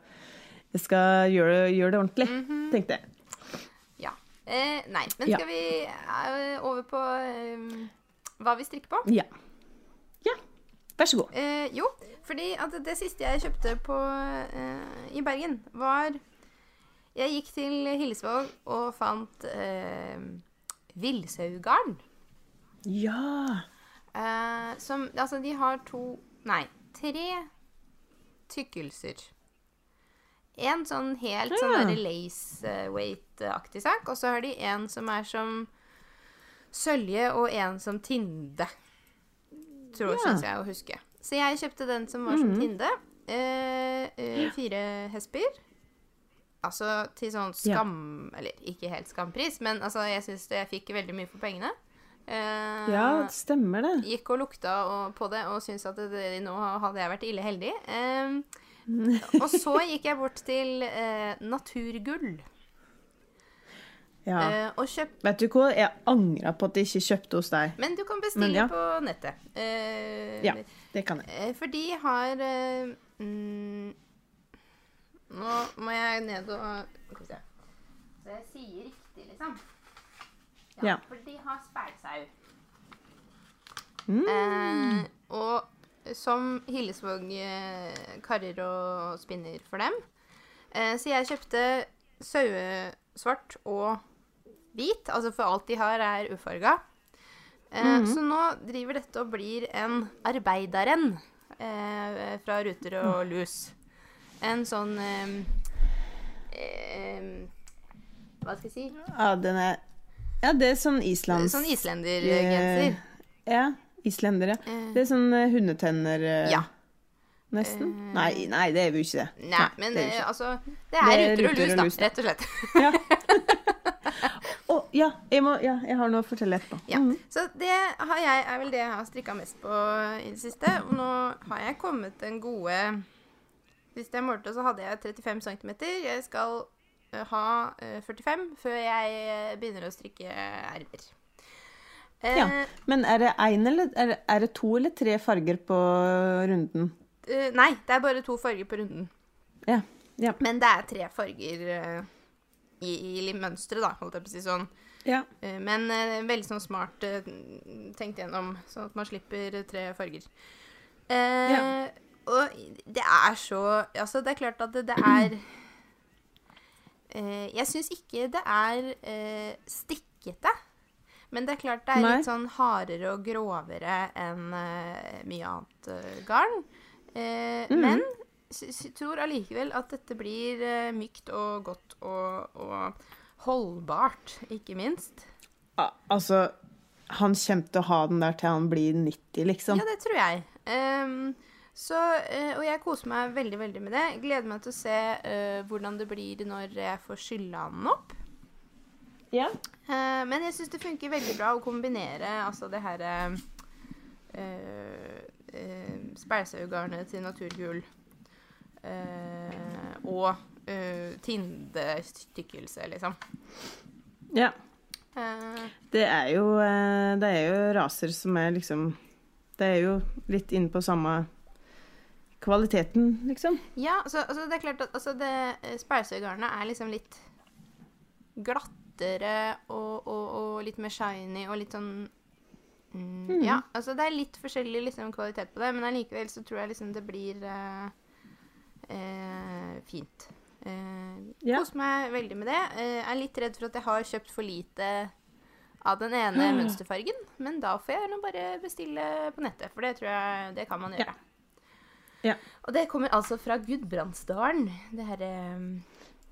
jeg skal gjøre, gjøre det ordentlig, tenkte jeg. Ja. Eh, nei, men Ja. skal vi eh, over på eh, hva vi strikker på? Ja. Ja. Vær så god. Eh, jo, fordi at det siste jeg kjøpte på, eh, i Bergen, var Jeg gikk til Hillesvåg og fant eh, villsaugarn. Ja. Eh, som Altså, de har to Nei, tre tykkelser. En sånn helt Ja. sånn lace eh, weight-aktig sak, og så har de en som er som sølje, og en som tinde. Tror Ja. syns jeg å huske. Så jeg kjøpte den som var som Mhm. tinde. Eh, eh, fire hesper. Altså til sånn Ja. skam... Eller ikke helt skampris, men altså, jeg syns jeg fikk veldig mye for pengene. Eh, Ja, stemmer det. gikk og lukta og, på det og syntes at det, nå hadde jeg vært ille heldig. Ehm, og så gikk jeg bort til eh, Naturgull Ja. eh, og kjøpte Vet du hva, jeg angra på at jeg ikke kjøpte hos deg. Men du kan bestille Men ja. på nettet. Eh, Ja, det kan jeg. eh, For de har eh, mm, Nå må jeg ned og Skal vi se. Så jeg sier riktig, liksom. Ja. For de har spælsau. Mm. Eh, og som Hillesvåg eh, karrer og spinner for dem. Eh, så jeg kjøpte sauesvart og hvit, altså for alt de har er ufarga. Mm -hmm. Så nå driver dette og blir en arbeiderrenn eh, fra Ruter og Lus. En sånn eh, eh, Hva skal jeg si? Ja, den er Ja, det er sånn islands... Sånn islendergenser. Ja, islender, ja. Eh. Det er sånn eh, hundetenner eh, Ja. Nesten? Nei, nei, det er jo ikke det. Nei, men det altså Det er, Det er ruter ruter og lus, da. rett og slett. Å, ja, jeg må, ja, jeg har noe å fortelle etterpå. Ja. Mm. Så det har jeg, er vel det jeg har strikka mest på i det siste. Og nå har jeg kommet den gode Sist jeg målte, så hadde jeg 35 cm. Jeg skal ha eh, 45 før jeg begynner å strikke ermer. Eh, Ja. Men er det én eller er det, det to eller tre farger på runden? eh, nei, det er bare to farger på runden. Ja. ja. Men det er tre farger eh, i, i mønsteret, da, holdt jeg på å si sånn. ja. Eh, Men eh, veldig sånn smart eh, tenkt gjennom, sånn at man slipper tre farger. Eh, Ja. Og det er så Altså, det er klart at det, det er eh, Jeg syns ikke det er eh, stikkete. Men det er klart det er Nei. litt sånn hardere og grovere enn uh, mye annet uh, garn. Uh, mm. Men tror allikevel at dette blir mykt og godt og, og holdbart, ikke minst. Altså, han kommer til å ha den der til han blir 90, liksom. Ja, det tror jeg. Um, så, og jeg koser meg veldig veldig med det. Gleder meg til å se uh, hvordan det blir når jeg får skylla den opp. Ja. Uh, men jeg syns det funker veldig bra å kombinere altså det her uh, uh, Spælsaugarnet til naturgull eh, og uh, tindestykkelse, liksom. ja. Eh, Det er jo eh, Det er jo raser som er liksom Det er jo litt inne på samme kvaliteten, liksom. ja, altså, altså det er klart at altså det eh, er liksom litt glattere og, og, og litt mer shiny og litt sånn mm, Ja, altså det er litt forskjellig liksom, kvalitet på det, men allikevel så tror jeg liksom det blir uh, uh, fint. Uh, Ja. Koser meg veldig med det. Uh, er litt redd for at jeg har kjøpt for lite av den ene mønsterfargen, men da får jeg nå bare bestille på nettet, for det tror jeg det kan man gjøre. Ja. Og det kommer altså fra Gudbrandsdalen, det herre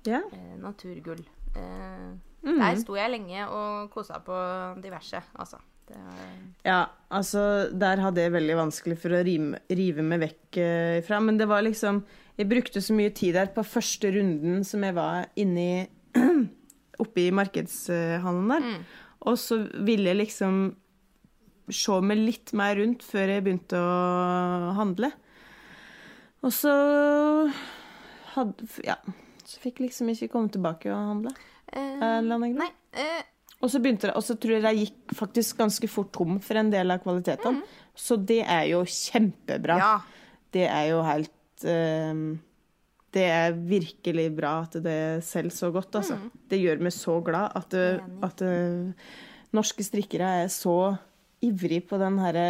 Ja. eh, naturgull. Eh, Mhm. Der sto jeg lenge og kosa på diverse, altså. Det var, Ja, altså Der hadde jeg veldig vanskelig for å rive, rive meg vekk eh, fra. Men det var liksom Jeg brukte så mye tid der på første runden som jeg var inni Oppe i markedshallen der. Mm. Og så ville jeg liksom se meg litt mer rundt før jeg begynte å handle. Og så hadde Ja. Så fikk liksom ikke komme tilbake og handle. Eh, eller annen grunn. nei. Eh, Og så begynte det, og så tror jeg det gikk faktisk ganske fort tom for en del av kvalitetene. Så det er jo kjempebra. ja. Det er jo helt eh, Det er virkelig bra at det selger så godt, altså. Det gjør meg så glad at, at uh, norske strikkere er så ivrig på den herre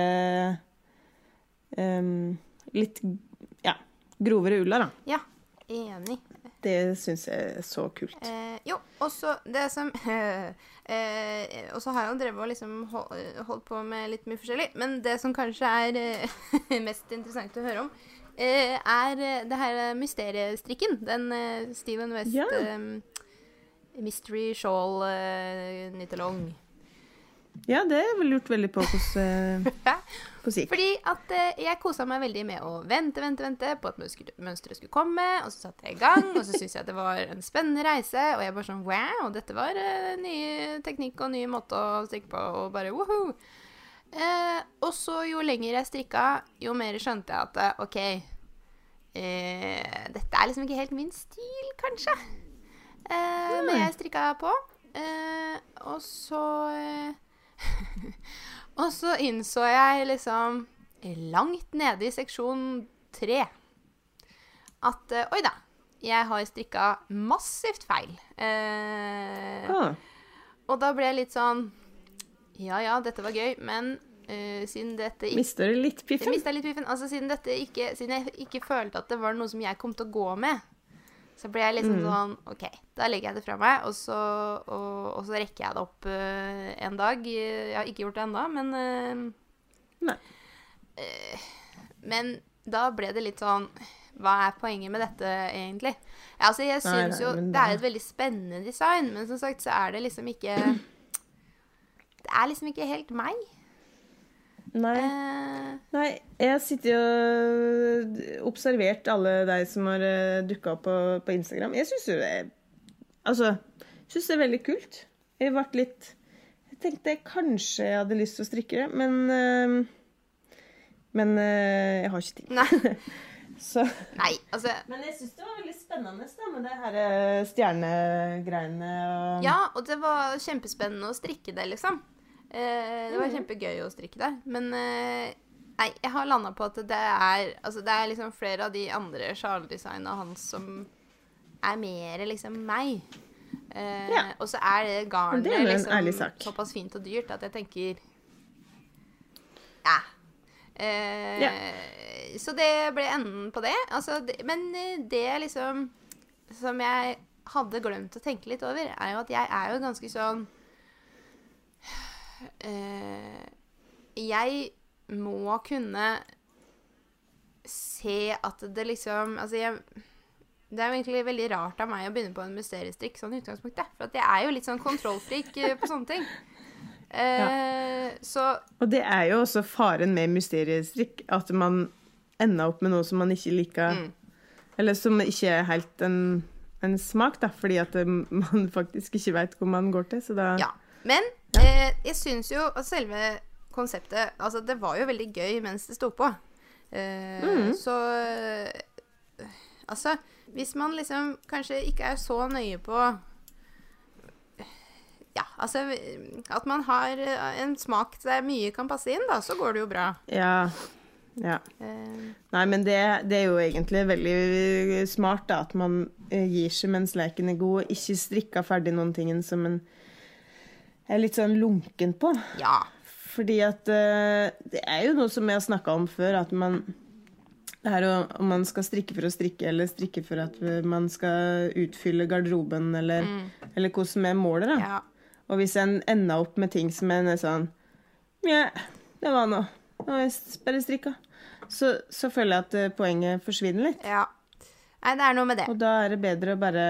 um, litt ja, grovere ulla, da. Ja. Enig. Det syns jeg er så kult. Eh, jo, også det som eh, Og så har jeg jo drevet og liksom hold, holdt på med litt mye forskjellig. Men det som kanskje er eh, mest interessant å høre om, eh, er eh, det her mysteriestrikken. Den eh, Steven West Ja. eh, Mystery Shawl eh, Knit-along. Ja, det er vel gjort veldig på hos, eh, på sikt. Fordi at eh, jeg kosa meg veldig med å vente, vente, vente på at mønster- mønsteret skulle komme. Og så satte jeg i gang, og så syntes jeg at det var en spennende reise. Og jeg bare sånn wow, dette var eh, ny teknikk og ny måte å strikke på, og bare woho. Eh, og så jo lenger jeg strikka, jo mer skjønte jeg at eh, OK eh, Dette er liksom ikke helt min stil, kanskje. men når jeg strikka på. Eh, og så eh, Og så innså jeg liksom langt nede i seksjon tre at uh, oi da, jeg har strikka massivt feil. Uh, Ah, og da ble jeg litt sånn Ja ja, dette var gøy, men uh, siden dette ikke mister du litt piffen? mista litt piffen. Altså, siden, dette ikke, siden jeg ikke følte at det var noe som jeg kom til å gå med, så ble jeg liksom sånn OK, da legger jeg det fra meg, og så, og, og så rekker jeg det opp uh, en dag. Jeg har ikke gjort det ennå, men uh, eh, Men da ble det litt sånn Hva er poenget med dette, egentlig? Ja, altså, jeg syns jo men det er et veldig spennende design, men som sagt så er det liksom ikke Det er liksom ikke helt meg. Nei. Eh, Nei, jeg sittet og observert alle de som har dukka opp på, på Instagram. Jeg syns jo det Altså, syns det er veldig kult. Jeg ble litt Jeg tenkte kanskje jeg hadde lyst til å strikke det, men eh, Men eh, jeg har ikke tid. nei. Så nei, altså Men jeg syns det var veldig spennende da, med det her eh, stjernegreiene og Ja, og det var kjempespennende å strikke det, liksom. Eh, det var kjempegøy å strikke det. Men eh, nei, jeg har landa på at det er Altså, det er liksom flere av de andre Charles-designene hans som er mer liksom meg. Eh, Ja. Og så er det garnet er liksom såpass fint og dyrt at jeg tenker Ja. Eh, Ja. Så det ble enden på det. Altså, det men det liksom Som jeg hadde glemt å tenke litt over, er jo at jeg er jo ganske sånn eh, Jeg må kunne se at det liksom Altså, jeg Det er jo egentlig veldig rart av meg å begynne på en mysteriestrikk sånn utgangspunktet. For at jeg er jo litt sånn kontrollfrik eh, på sånne ting. Eh, Så Og det er jo også faren med mysteriestrikk, at man ender opp med noe som man ikke liker Mm. Eller som ikke er helt en, en smak, da, fordi at det, man faktisk ikke vet hvor man går til. Så da Ja. Men eh, jeg syns jo at selve konseptet Altså, det var jo veldig gøy mens det sto på. Eh, mm. Så eh, Altså, hvis man liksom kanskje ikke er så nøye på Ja, altså At man har en smak der mye kan passe inn, da, så går det jo bra. Ja. ja. Eh, Nei, men det, det er jo egentlig veldig smart, da, at man eh, gir seg mens leken er god, og ikke strikker ferdig noen ting som en er litt sånn lunken på. ja. Fordi at eh, det er jo noe som jeg har snakka om før, at man det her om man skal strikke for å strikke, eller strikke for at man skal utfylle garderoben, eller, eller hvordan som er målet, da. ja. Og hvis en ender opp med ting som er sånn Ja, det var noe. Nå har jeg bare strikka. Så, så føler jeg at eh, poenget forsvinner litt. ja. Nei, det er noe med det. Og da er det bedre å bare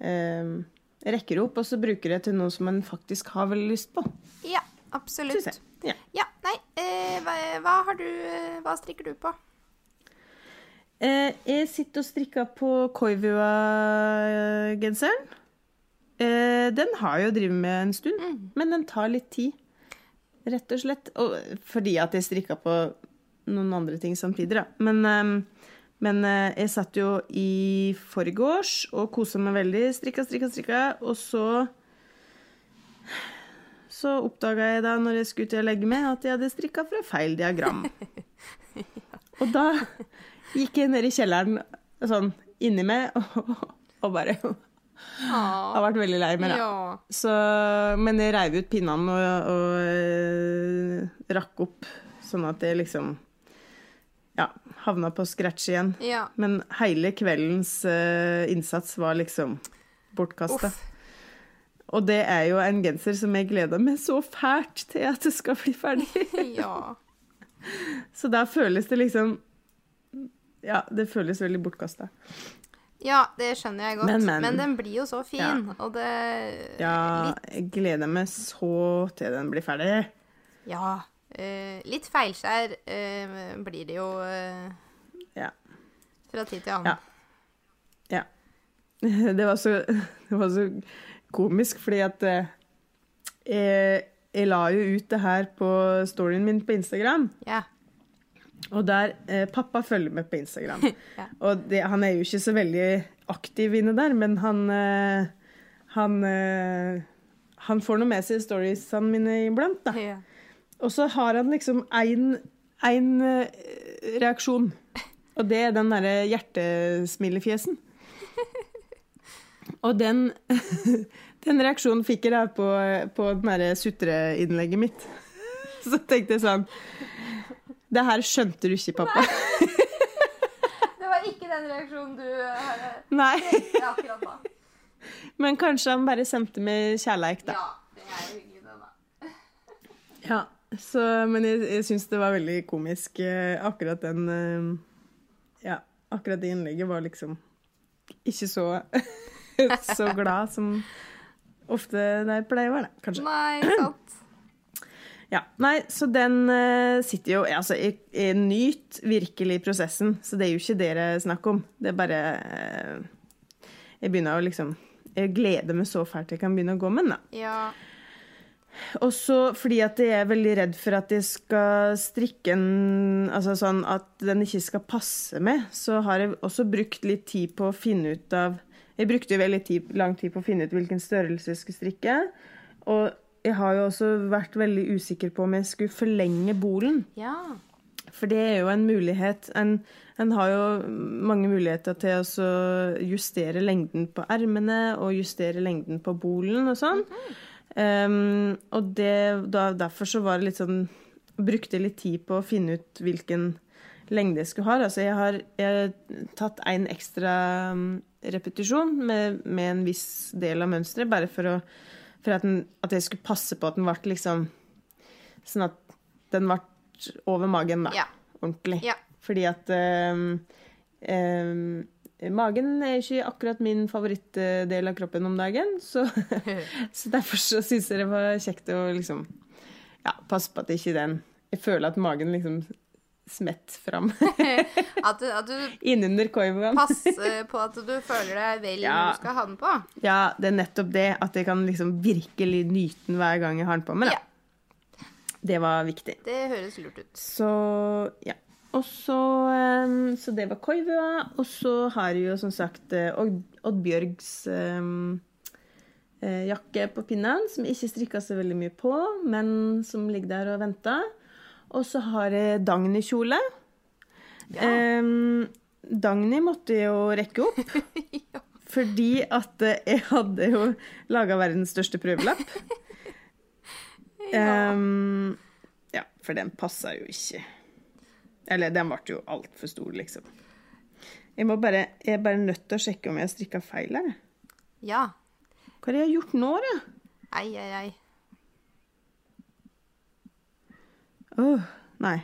eh, rekke det opp, og så bruker det til noe som en faktisk har veldig lyst på. Ja, absolutt. Ja. Ja, nei, eh, hva, hva har du Hva strikker du på? Eh, jeg sitter og strikker på Koivua-genseren. Eh, den har jeg jo drevet med en stund, men den tar litt tid. Rett og slett. Og, fordi at jeg strikka på noen andre ting samtidig, da. Men, eh, men eh, jeg satt jo i forgårs og kosa meg veldig. Strikka, strikka, strikka. Og så så oppdaga jeg da når jeg skulle til å legge meg, at jeg hadde strikka fra feil diagram. Og da gikk jeg ned i kjelleren sånn inni meg og, og bare har vært veldig lei meg, da. Ja. Så, men jeg reiv ut pinnene og, og og rakk opp, sånn at jeg liksom ja, havna på scratch igjen. ja. Men hele kveldens uh, innsats var liksom bortkasta. Og det er jo en genser som jeg gleder meg så fælt til at det skal bli ferdig. ja. Så da føles det liksom Ja, det føles veldig bortkasta. Ja, det skjønner jeg godt. Men, Men, men. den blir jo så fin, Ja. og det Ja, jeg gleder meg så til den blir ferdig. ja, eh, litt feilskjær eh, blir det jo eh, Ja. fra tid til annen. Ja. Ja. Det var så, det var så komisk, fordi at eh, jeg, jeg la jo ut det her på storyen min på Instagram. Ja. Og der eh, Pappa følger med på Instagram. Ja. Og det, han er jo ikke så veldig aktiv inne der, men han eh, Han eh, Han får noe med seg storiesene mine iblant, da. Ja. Og så har han liksom én reaksjon. Og det er den derre hjertesmilefjesen. Og den, den reaksjonen fikk jeg da på, på den derre sutreinnlegget mitt. Så tenkte jeg sånn Det her skjønte du ikke, pappa. Det var ikke den reaksjonen du hadde Nei. akkurat da. Men kanskje han bare sendte meg kjærleik, da. Ja, det er hyggelig, det, da. Ja, så, men jeg, jeg syns det var veldig komisk, eh, akkurat den eh, Ja, akkurat det innlegget var liksom ikke så så glad som ofte det pleier å være, kanskje. Nei, sant. Ja, nei, så den eh, sitter jo Altså, jeg, jeg nyter virkelig prosessen, så det er jo ikke det det er snakk om. Det er bare eh, Jeg begynner å liksom Jeg gleder meg så fælt jeg kan begynne å gå med den, da. Ja. Og så fordi at jeg er veldig redd for at jeg skal strikke en Altså sånn at den ikke skal passe meg, så har jeg også brukt litt tid på å finne ut av Jeg brukte jo veldig tid, lang tid på å finne ut hvilken størrelse jeg skulle strikke. Og jeg har jo også vært veldig usikker på om jeg skulle forlenge bolen. Ja. For det er jo en mulighet. En, en har jo mange muligheter til å justere lengden på ermene og justere lengden på bolen og sånn. Um, og det, da, derfor så var det litt sånn Brukte litt tid på å finne ut hvilken lengde jeg skulle ha. Altså jeg har, jeg har tatt en ekstra um, repetisjon med, med en viss del av mønsteret, bare for, å, for at, den, at jeg skulle passe på at den ble liksom Sånn at den ble over magen, da. Ja. Ordentlig. Ja. Fordi at um, ehm, Magen er ikke akkurat min favorittdel av kroppen om dagen, så, så derfor så syns jeg det var kjekt å liksom ja, passe på at ikke den Jeg føler at magen liksom smett fram At, du- at du innunder koivaen. passer på at du føler deg vel Ja. når du skal ha den på. Ja, det er nettopp det. At jeg kan liksom virkelig nyte den hver gang jeg har den på meg. Ja. Det var viktig. Det høres lurt ut. Så ja. Og så Så det var koivua. Og så har jeg jo som sagt eh, Odd, Oddbjørgs ehm, eh, jakke på pinnen, som jeg ikke strikka så veldig mye på, men som ligger der og venter. Og så har jeg Dagny-kjole. Ja. Ehm, Dagny måtte jo rekke opp. ja. Fordi at eh, jeg hadde jo laga verdens største prøvelapp. Ehm, ja, for den passa jo ikke. Eller den ble jo altfor stor, liksom. Jeg, bare, jeg er bare nødt til å sjekke om jeg har strikka feil her. ja. Hva har jeg gjort nå, da? Ei, ei, ei. Åh, nei.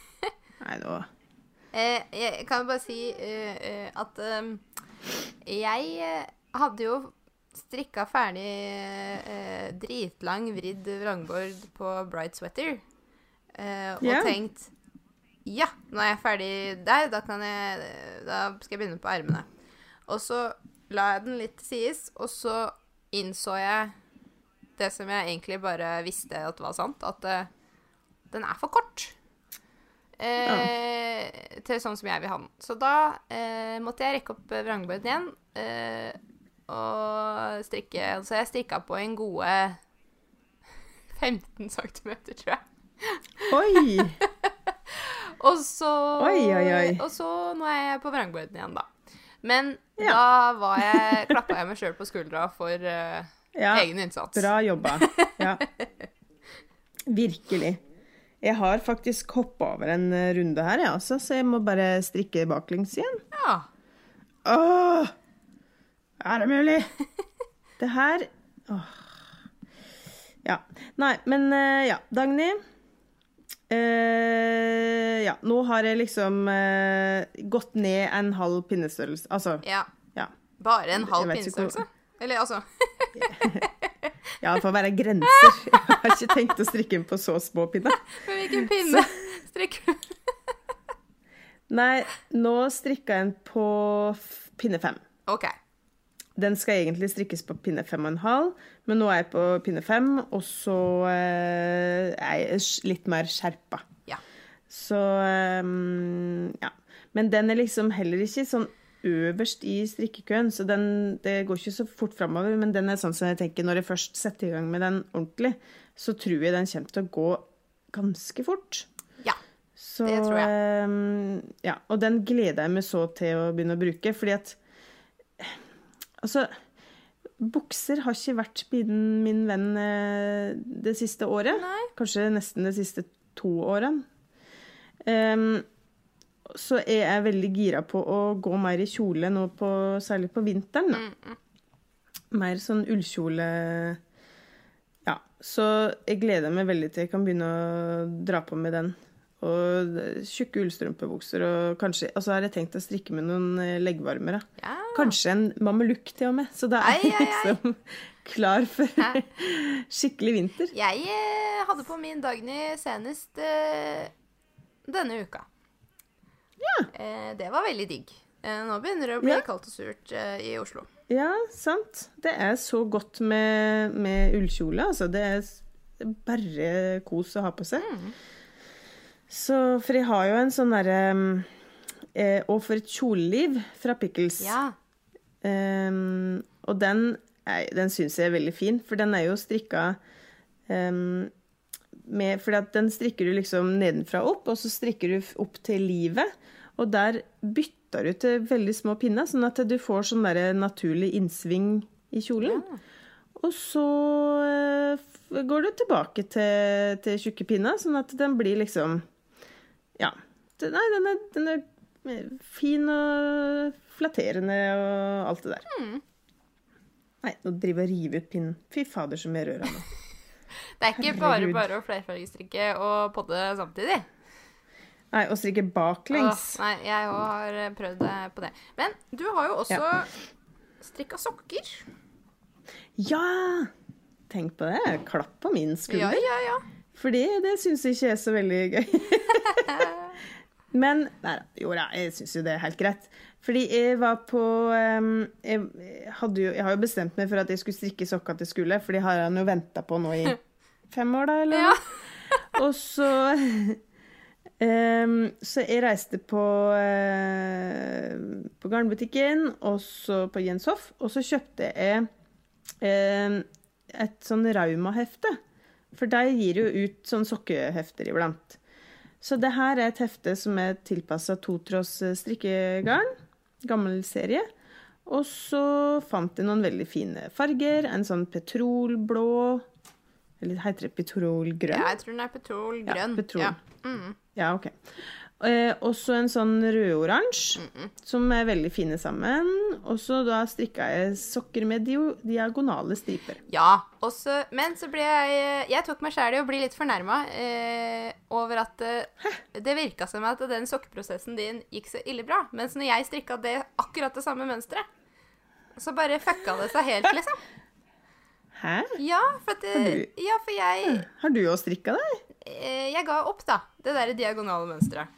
Nei, da Eh, jeg kan bare si uh, uh, at um, jeg hadde jo strikka ferdig uh, dritlang vridd vrangbord på Bright Sweater. Uh, og yeah. tenkt Ja, nå er jeg ferdig der. Da, kan jeg, da skal jeg begynne på ermene. Og så la jeg den litt til sides, og så innså jeg det som jeg egentlig bare visste at var sant, at uh, den er for kort. Eh, Til sånn som jeg vil ha den. Så da eh, måtte jeg rekke opp vrangbøyden igjen eh, og strikke. Så jeg strikka på en gode 15 cm, tror jeg. Oi! Og så Oi, oi, oi. Og så nå er jeg på vrangbøyen igjen, da. Men Ja. da var jeg, klappa jeg meg sjøl på skuldra for uh, Ja, egen innsats. bra jobba. Ja. Virkelig. Jeg har faktisk hoppa over en eh, runde her, jeg, også, så jeg må bare strikke baklengs igjen. Ja. Åh! Er det mulig? Det her Åh. Ja. Nei, men eh, ja. Dagny. Eh, ja, nå har jeg liksom uh, gått ned en halv pinnestørrelse. Altså, ja. ja. Bare en halv hvor- pinnestørrelse? Eller altså Ja, det får være grenser. Jeg har ikke tenkt å strikke den på så små pinner. Men hvilken pinne strikker du? Nei, nå strikka jeg den på pinne fem. OK. Den skal egentlig strikkes på pinne fem og en halv, men nå er jeg på pinne fem, og så eh, er jeg litt mer skjerpa. Ja. Så eh, ja. Men den er liksom heller ikke sånn øverst i strikkekøen, så den, det går ikke så fort framover. Men den er sånn som jeg tenker, når jeg først setter i gang med den ordentlig, så tror jeg den kommer til å gå ganske fort. Ja. Så, Det tror jeg. ehm, ja, og den gleder jeg meg så til å begynne å bruke, fordi at Altså, bukser har ikke vært min, min venn eh, det siste året. Nei. Kanskje nesten de siste to årene. Um, så er jeg veldig gira på å gå mer i kjole nå, på, særlig på vinteren. Da. Mm, Mer sånn ullkjole Ja. Så jeg gleder meg veldig til jeg kan begynne å dra på med den. Og tjukke ullstrømpebukser og kanskje Og så har jeg tenkt å strikke med noen eh, leggvarmere. Ja. Kanskje en mamelukk til og med. Så da er jeg liksom klar for Hæ? skikkelig vinter. Jeg eh, hadde på min Dagny senest eh, denne uka. Ja. Eh, det var veldig digg. Eh, nå begynner det å bli Ja. kaldt og surt i Oslo. Ja, sant. Det er så godt med, med ullkjole. Altså, det er bare kos å ha på seg. Mm. Så, for jeg har jo en sånn derre eh, Og for et kjoleliv fra Pickles. Ja. Um, og den, er- den syns jeg er veldig fin, for den er jo strikka um, med For den strikker du liksom nedenfra opp, og så strikker du opp til livet. Og der bytter du til veldig små pinner, sånn at du får sånn der naturlig innsving i kjolen. Og så eh, går du tilbake til, til tjukke pinner, sånn at den blir liksom Ja. Det- Nei, den er, den er fin og flatterende og alt det der. Mm. Nei, nå driver jeg og river ut pinnen. Fy fader, så mye rør her nå. Det er ikke bare Herregud. bare å flerfargestrikke og podde samtidig. Nei, og strikke baklengs. Åh, nei, jeg òg har eh, prøvd det på det. Men du har jo også strikka sokker. Ja! Tenk på det. Klapp på min skulder. Ja, ja, ja. Fordi det syns jeg ikke er så veldig gøy. Men nei da. Jo da, jeg syns jo det er helt greit. Fordi jeg var på ehm, jeg, hadde jo, jeg har jo bestemt meg for at jeg skulle strikke sokker til skole, for de har han jo venta på nå i fem år, da, eller? Ja. Og så um, Så jeg reiste på uh, på garnbutikken, og så på Jens Hoff, og så kjøpte jeg ehm, et sånn Rauma-hefte. For de gir jo ut sånn sokkehefter iblant. Så det her er et hefte som er tilpassa totråds strikkegarn. Gammel serie. Og så fant jeg noen veldig fine farger. En sånn petrolblå Eller heter det petrolgrønn? Ja, jeg tror den er petrolgrønn. Ja, petrol. Ja. Mm. Ja, OK. Eh, også en sånn rødoransje, som er veldig fine sammen. Og så da strikka jeg sokker med diagonale striper. Ja, også, men så ble jeg Jeg tok meg sjæl i å bli litt fornærma eh, over at eh, det virka som at den sokkeprosessen din gikk så ille bra. Mens når jeg strikka det akkurat det samme mønsteret, så bare fucka det seg helt, liksom. Hæ? Ja, for, at Har du- ja, for jeg Har du òg strikka det? eh, Jeg ga opp, da. Det derre diagonale mønsteret.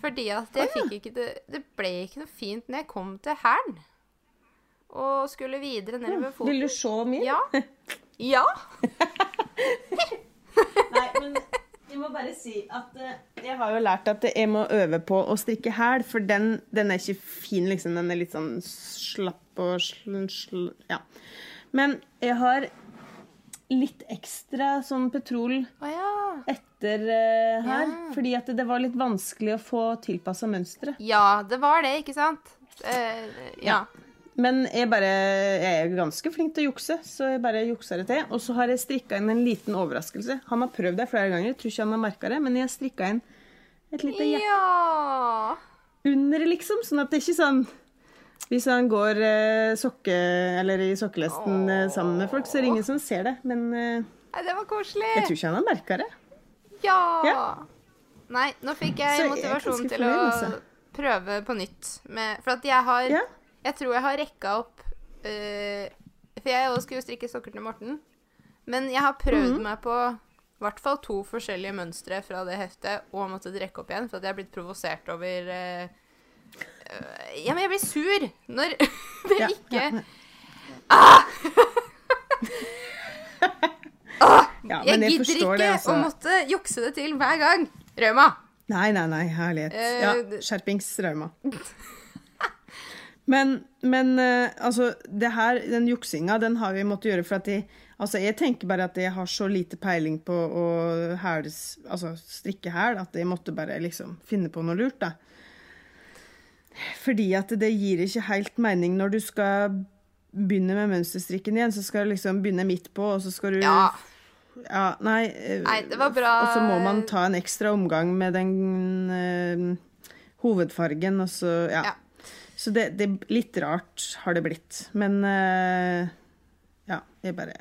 Fordi at jeg fikk ikke det Det ble ikke noe fint når jeg kom til Hæren. Og skulle videre nedover foten. Vil du se min? Ja. Ja. Nei, men jeg må bare si at eh, jeg har jo lært at jeg må øve på å strikke hæl, for den, den er ikke fin, liksom. Den er litt sånn slapp og sl, sl, Ja. Men jeg har litt ekstra sånn petrol oh, ja. etter uh, her, Ja. fordi at det var litt vanskelig å få tilpassa mønsteret. Ja, det var det, ikke sant? Uh, ja. Men jeg, bare, jeg er ganske flink til å jukse, så jeg bare juksa det til. Og så har jeg strikka inn en liten overraskelse. Han har prøvd det flere ganger, jeg tror ikke han har merka det, men jeg har strikka inn et lite hjerte Ja. under, liksom. Sånn at det ikke sånn Hvis han går eh, sokke, eller i sokkelesten eh, sammen med folk, så er det ingen som ser det. Men eh, Nei, det var koselig. jeg tror ikke han har merka det. Ja. Ja. Nei, nå fikk jeg motivasjon til å prøve på nytt. Med, for at jeg har Ja. Jeg tror jeg har rekka opp eh, For jeg også skulle jo strikke sokker til Morten. Men jeg har prøvd Mhm. meg på i hvert fall to forskjellige mønstre fra det heftet og måttet rekke opp igjen, for at jeg er blitt provosert over eh, Ja, men jeg blir sur når det Ja, ikke ja, men- Ja, Jeg men jeg gidder ikke det, altså. å måtte jukse det til hver gang. Rauma. Nei, nei, nei, herlighet. Eh, Ja, det- skjerpings, Rauma. Men, men eh, altså, det her, den juksinga, den har vi måttet gjøre for at de Altså, jeg tenker bare at jeg har så lite peiling på å hæles, altså, strikke hæl, at jeg måtte bare liksom finne på noe lurt, da. Fordi at det gir ikke helt mening når du skal begynne med mønsterstrikken igjen, så skal du liksom begynne midt på, og så skal du Ja. ja, nei, eh, Nei, det var bra. Og så må man ta en ekstra omgang med den uh, hovedfargen, og så Ja. Ja. Så det, det Litt rart har det blitt. Men uh, ja, jeg bare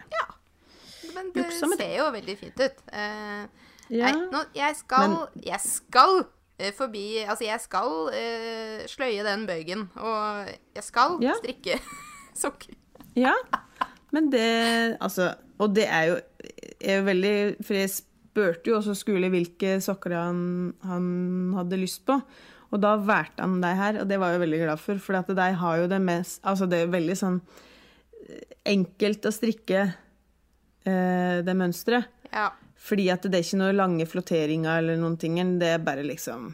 Men det ser jo veldig fint ut. Uh, Ja. Nei, nå, jeg skal Jeg skal forbi Altså, jeg skal uh, sløye den bøygen. Og jeg skal Ja. strikke sokker. Ja, men det Altså, og det er jo er jo veldig For jeg spurte jo også skole hvilke sokker han, han hadde lyst på. Og da valgte han de her, og det var jeg veldig glad for. For at de har jo det mest Altså, det er veldig sånn enkelt å strikke eh, det mønsteret. Ja. Fordi at det er ikke noe lange flotteringer eller noen ting. Det er bare liksom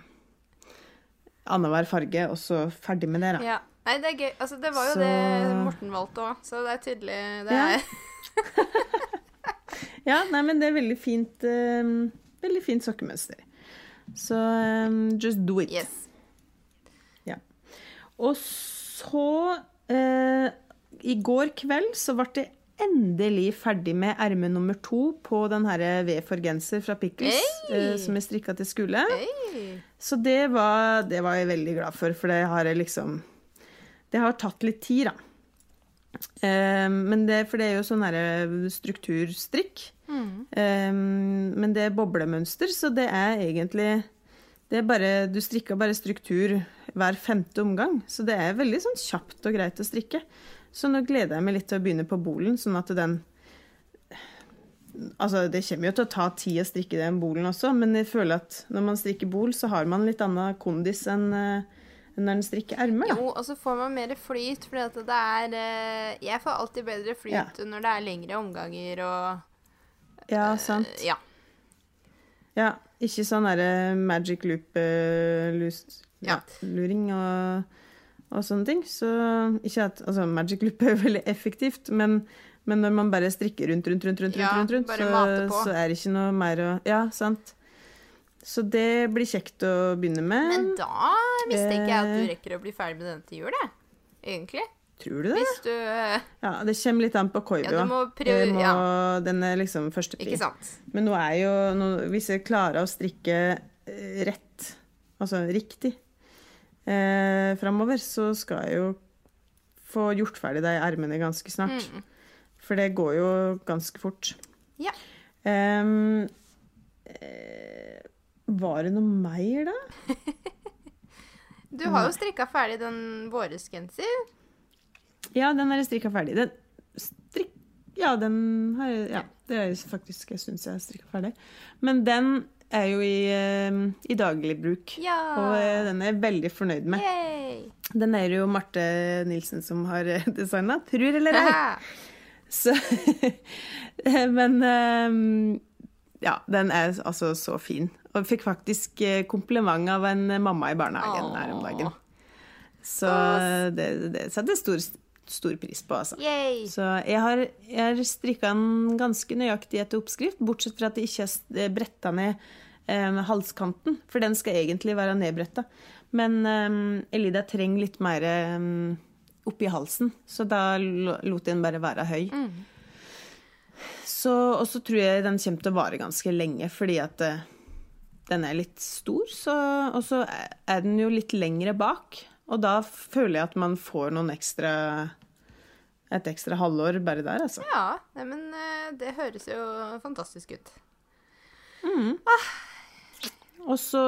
annenhver farge, og så ferdig med det, da. ja. Nei, det er gøy. Altså, det var jo Så- det Morten valgte òg, så det er tydelig det Ja. er Ja, nei, men det er veldig fint um, Veldig fint sokkemønster. Så um, just do it. Yes. Ja. Og så uh, I går kveld så ble jeg endelig ferdig med erme nummer to på den her V for genser fra Pickles, Hey! eh, som jeg strikka til skole. Hey. Så det var, det var jeg veldig glad for, for det har jeg liksom Det har tatt litt tid, da. Eh, men det, for det er jo sånn herre strukturstrikk. Mm. Eh, men det er boblemønster, så det er egentlig det er bare, Du strikker bare struktur hver femte omgang, så det er veldig sånn kjapt og greit å strikke. Så nå gleder jeg meg litt til å begynne på bolen, sånn at den Altså, det kommer jo til å ta tid å strikke den bolen også, men jeg føler at når man strikker bol, så har man litt annen kondis enn eh, når en strikker ermer. Jo, og så får man mer flyt, at det er eh, Jeg får alltid bedre flyt Ja. når det er lengre omganger og Ja, sant. eh, Ja. Ja, ikke sånn derre magic loop-luring Ja. og, og sånne ting. Så ikke at Altså, magic loop er veldig effektivt, men, men når man bare strikker rundt, rundt, rundt, rundt, Ja, rundt, rundt, bare så, så er det ikke noe mer å Ja, sant. Så det blir kjekt å begynne med. Men da mistenker jeg at du Eh. rekker å bli ferdig med denne til jul, jeg. Egentlig. Tror du det? Hvis du eh, Ja, det kommer litt an på Ja, Koivu. du må Jeg må- ja. Den er liksom førstepri. Men nå er jo nå, Hvis jeg klarer å strikke eh, rett, altså riktig, eh, framover, så skal jeg jo få gjort ferdig de ermene ganske snart. Mm. For det går jo ganske fort. Ja. Um, eh, var det noe mer, da? Du har jo strikka ferdig den våresgenser. Ja, den er strikka ferdig. Den strikk... Ja, den har jeg Ja, det er faktisk en stund siden jeg strikka ferdig. Men den er jo i, eh, i dagligbruk. Ja. Og eh, den er jeg veldig fornøyd med. Yay. Den er jo Marte Nilsen som har designa, tror eller ei. Så Men eh, ja, den er altså så fin. Og jeg fikk faktisk eh, kompliment av en mamma i barnehagen her om dagen. Så det, det setter stor, stor pris på, altså. Yay. Så jeg har, jeg har strikka den ganske nøyaktig etter oppskrift, bortsett fra at jeg ikke har bretta ned eh, halskanten, for den skal egentlig være nedbretta. Men eh, Elida trenger litt mer eh, oppi halsen, så da lo- lot jeg den bare være høy. Så, og så tror jeg den kommer til å vare ganske lenge, fordi at eh, den er litt stor, så, og så er den jo litt lengre bak. Og da føler jeg at man får noen ekstra et ekstra halvår bare der, altså. Ja, men eh, det høres jo fantastisk ut. Og så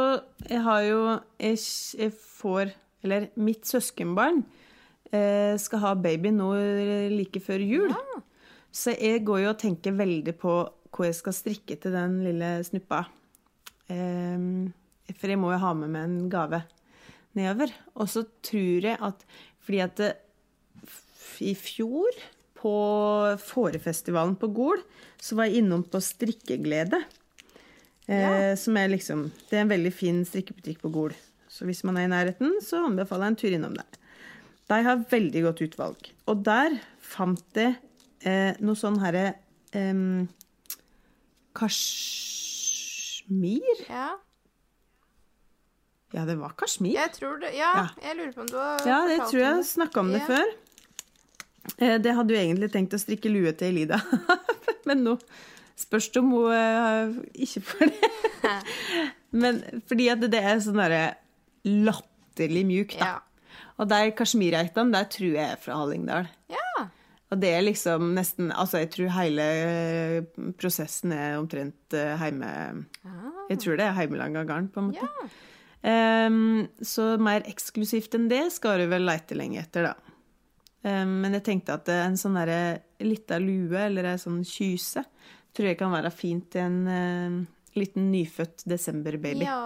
jeg har jo Jeg, jeg får Eller mitt søskenbarn eh, skal ha baby nå like før jul. Så jeg går jo og tenker veldig på hvor jeg skal strikke til den lille snuppa. Eh, for jeg må jo ha med meg en gave nedover. Og så tror jeg at Fordi at det, i fjor, på Fårefestivalen på Gol, så var jeg innom på Strikkeglede. Eh, som er liksom Det er en veldig fin strikkebutikk på Gol. Så hvis man er i nærheten, så anbefaler jeg en tur innom der. De har veldig godt utvalg. Og der fant jeg eh, noe sånn herre eh, Kasjmir? Ja, Ja, det var kasjmir. jeg tror det Ja, Ja. jeg lurer på om du har Ja, det tror jeg snakka om det Ja. før. Eh, Det hadde jo egentlig tenkt å strikke lue til Elida, men nå spørs det om hun eh, ikke får det. Men fordi at det er sånn derre latterlig mjukt, da. Ja. Og de kasjmirgeitene, der tror jeg er fra Hallingdal. ja. Og det er liksom nesten Altså, jeg tror hele prosessen er omtrent eh, heime... Ah, Jeg tror det er heimelaga garn, på en måte. ja. Ehm, så mer eksklusivt enn det skal du vel leite lenge etter, da. Um, men jeg tenkte at en sånn lita lue, eller ei sånn kyse, tror jeg kan være fint til en uh, liten nyfødt desemberbaby. ja.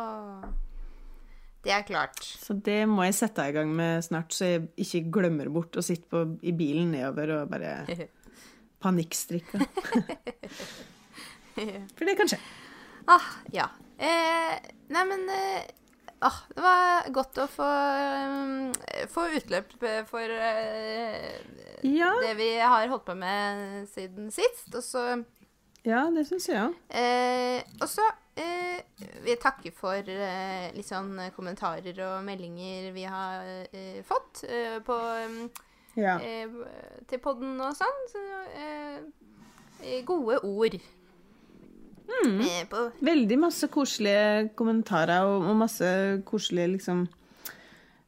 Det er klart. Så det må jeg sette i gang med snart, så jeg ikke glemmer bort å sitte på, i bilen nedover og bare panikkstrikke. For det kan skje. Ah, ja. Eh, nei, men eh, ah, Det var godt å få, um, få utløp for uh, Ja, det vi har holdt på med siden sist. Og så ja det syns jeg òg. eh, Og så eh, vil jeg takke for litt sånn kommentarer og meldinger vi har fått på um, Ja. eh, til podden og sånn. Så, gode ord. Mm. Eh, Veldig masse koselige kommentarer og, og masse koselige liksom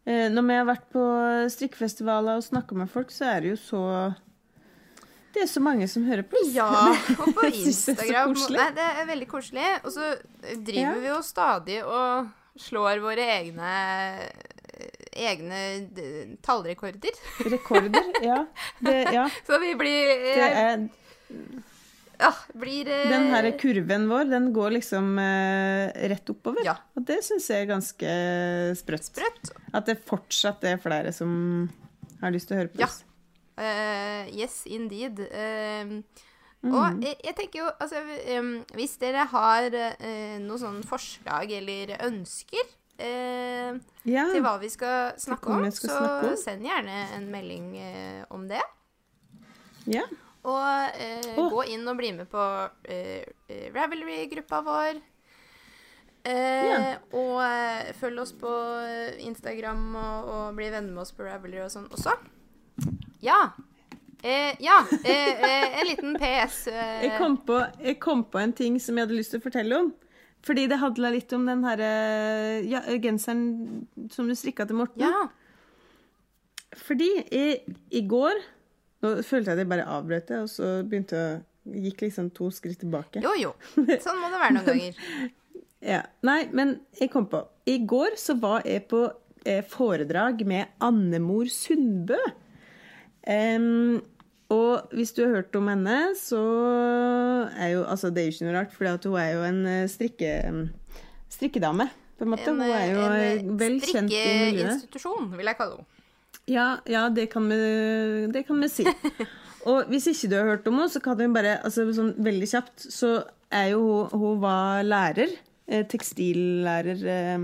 eh, Når vi har vært på strikkefestivaler og snakka med folk, så er det jo så Det er så mange som hører på. Ja, og på Instagram. det er. Nei, det er veldig koselig. Og så driver Ja. vi jo stadig og slår våre egne egne tallrekorder. Rekorder. Ja. Det, ja. Så vi blir Det er, Ja, blir eh, den her kurven vår, den går liksom eh, rett oppover. Ja. Og det syns jeg er ganske sprøtt. sprøtt. At det fortsatt er flere som har lyst til å høre på Ja. oss. Eh, yes, indeed. Uh, Mm. Og jeg, jeg tenker jo, altså um, Hvis dere har uh, noen sånne forslag eller ønsker eh, Ja. til hva vi skal snakke om, skal så snakke om. send gjerne en melding eh, om det. ja. Og eh, oh. gå inn og bli med på eh, eh, Ravelry-gruppa vår. Eh, yeah. Og eh, følg oss på Instagram og, og bli venner med oss på Ravelry og sånn også. Ja. Eh, ja. En liten PS. Jeg kom, på, jeg kom på en ting som jeg hadde lyst til å fortelle om. Fordi det handla litt om den her eh, ja, genseren som du strikka til Morten. ja. Fordi i, i går Nå følte jeg at jeg bare avbrøt det, og så begynte jeg gikk liksom to skritt tilbake. Jo, jo. Sånn må det være noen ganger. Ja. Nei, men jeg kom på I går så var jeg på eh, foredrag med Annemor Sundbø. Um, og hvis du har hørt om henne, så er jo Altså, det er jo ikke noe rart, for hun er jo en eh, strikke, strikkedame, på en måte. En, hun er jo en vel kjent i miljøet. En strikkeinstitusjon, vil jeg kalle henne. Ja, ja det, kan vi, det kan vi si. Og hvis ikke du har hørt om henne, så kan vi bare altså sånn veldig kjapt, så er jo hun Hun var lærer, eh, tekstillærer eh,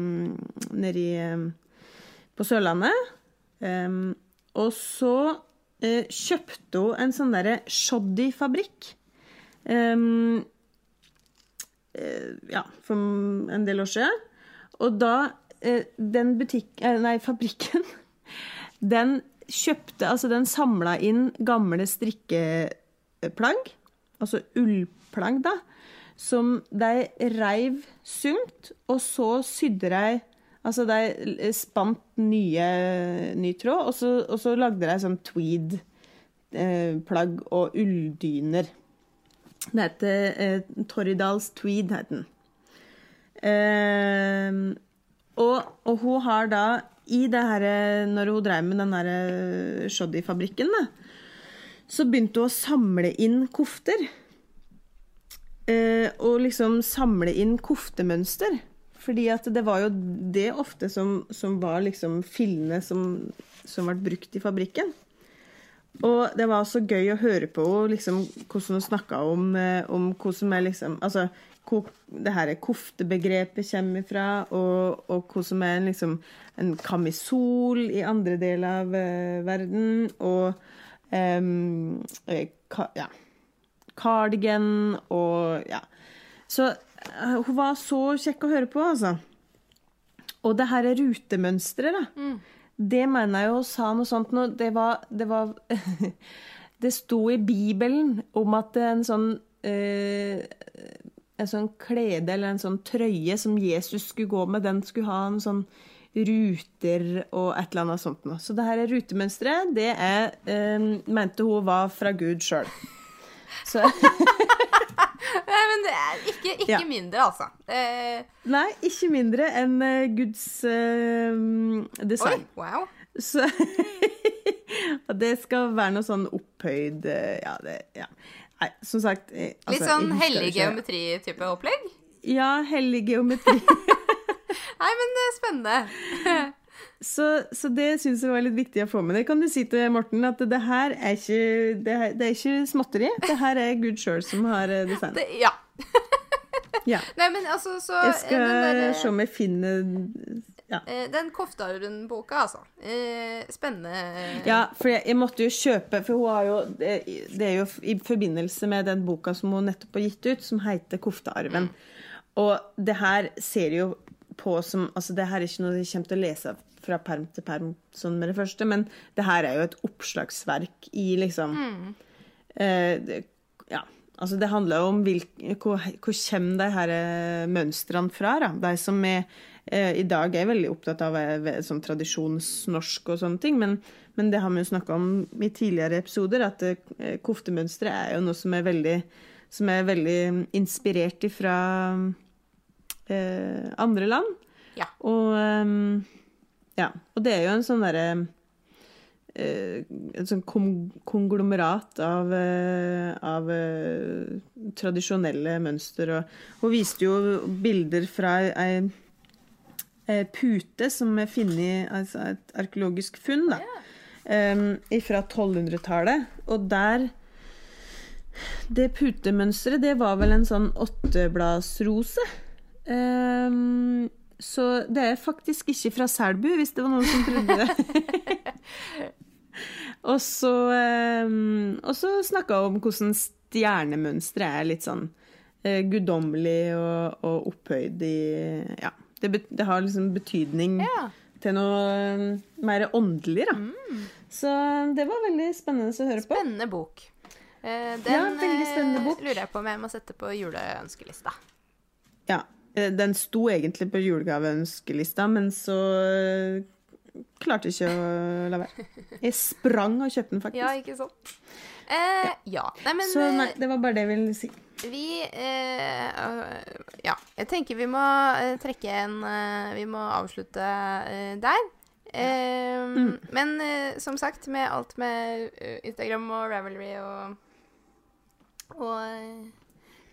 nedi i eh, På Sørlandet. Em, og så eh, kjøpte hun en sånn derre shoddy-fabrikk. Em, eh, ja, for en del år siden. Og da eh, den butikk... Nei, fabrikken den kjøpte Altså, den samla inn gamle strikkeplagg, altså ullplagg, da, som de reiv sumt, og så sydde de Altså, de spant nye, ny tråd, og så, og så lagde de sånn tweed-plagg og ulldyner. Det heter eh, Torridals tweed, heter den. Eh, og, og hun har da i det her Når hun drev med den der shoddy-fabrikken, så begynte hun å samle inn kofter. Eh, og liksom samle inn koftemønster. Fordi at det var jo det ofte som, som var liksom fillene som, som ble brukt i fabrikken. Og det var så gøy å høre på liksom, hvordan hun snakka om, eh, om hvordan er liksom Altså, hvor det her koftebegrepet kommer fra, og, og hvordan er liksom, en kamisol i andre deler av uh, verden, og eh, ka, ja, cardigan og ja. Så uh, hun var så kjekk å høre på, altså. Og det her er rutemønsteret, da. Det mener jeg jo sa noe sånt noe Det var Det, var, det sto i Bibelen om at en sånn eh, En sånn klede eller en sånn trøye som Jesus skulle gå med, den skulle ha en sånn ruter og et eller annet sånt noe. Så det her rutemønsteret, det er eh, Mente hun var fra Gud sjøl. Så Nei, men det er ikke, ikke Ja. mindre, altså. Eh, Nei, ikke mindre enn uh, Guds oi, design. wow. Så det skal være noe sånn opphøyd eh, Ja, det Ja. Nei, som sagt eh, altså, Litt sånn hellig geometri-type opplegg? Ja, hellig geometri. Nei, men det er spennende. så, så det syns jeg var litt viktig å få med. Det kan du si til Morten, at det her er ikke, det her, det er ikke småtteri. Det her er Gud sjøl som har eh, designet. Det, ja. Ja. Nei, men altså, så Jeg eh, skal der, se om jeg finner Ja. eh, Den Koftarund-boka, altså. Eh, spennende. Ja, for jeg, jeg måtte jo kjøpe For hun har jo det, det er jo i forbindelse med den boka som hun nettopp har gitt ut, som heter 'Koftearven'. Og det her ser jo på som Altså, det her er ikke noe jeg kommer til å lese fra perm til perm sånn med det første, men det her er jo et oppslagsverk i liksom eh, det, Ja, altså det handler jo om hvil, hvor, hvor kommer de her eh, mønstrene fra, da? De som er, eh, i dag er veldig opptatt av eh, sånn tradisjonsnorsk og sånne ting, men, men det har vi jo snakka om i tidligere episoder, at eh, koftemønstre er jo noe som er veldig, som er veldig inspirert ifra eh, andre land. Ja. Og um, ja. Og det er jo en sånn derre eh, En sånn konglomerat av, eh, av eh, tradisjonelle mønster. Og hun viste jo bilder fra ei, ei pute som er funnet Altså et arkeologisk funn, da. fra 1200-tallet. Og der Det putemønsteret, det var vel en sånn åttebladsrose. Ehm, så det er faktisk ikke fra Selbu, hvis det var noen som trodde det. og så, um, snakka hun om hvordan stjernemønsteret er litt sånn uh, guddommelig og, og opphøyd i Ja. Det, bet, det har liksom betydning Ja. til noe um, mer åndelig, da. Så det var veldig spennende å høre på. Spennende bok. Eh, den Ja, spennende eh, bok. lurer jeg på om jeg må sette på juleønskelista. Ja. Eh, Den sto egentlig på julegaveønskelista, men så eh, klarte ikke å la være. Jeg sprang og kjøpte den, faktisk. Ja, ikke sant? Eh, ja. Nei, men så nei, eh, det var bare det jeg ville si. vi eh, Ja. Jeg tenker vi må trekke en Vi må avslutte der. Eh, Mm. Men som sagt, med alt med Instagram og Ravelry og Og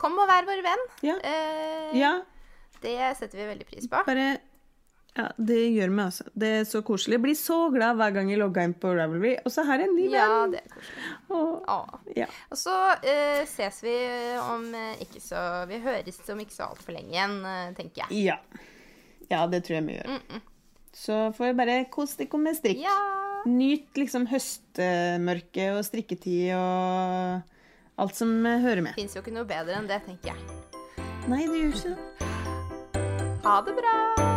Kom og vær vår venn. Ja. Eh, Ja, Det setter vi veldig pris på. bare Ja, det gjør vi, altså. Det er så koselig. Jeg blir så glad hver gang jeg logger inn på Ravelry, og så her er en ny Ja, det er koselig. Åh, Ja. Og så uh, ses vi om eh, ikke så Vi høres om ikke så altfor lenge igjen, eh, tenker jeg. ja. Ja, det tror jeg vi gjør. Så får vi bare kose dere med strikk. Ja. Nyt liksom høstmørket og strikketid og alt som hører med. Fins jo ikke noe bedre enn det, tenker jeg. Nei, det gjør ikke det. Ha det bra!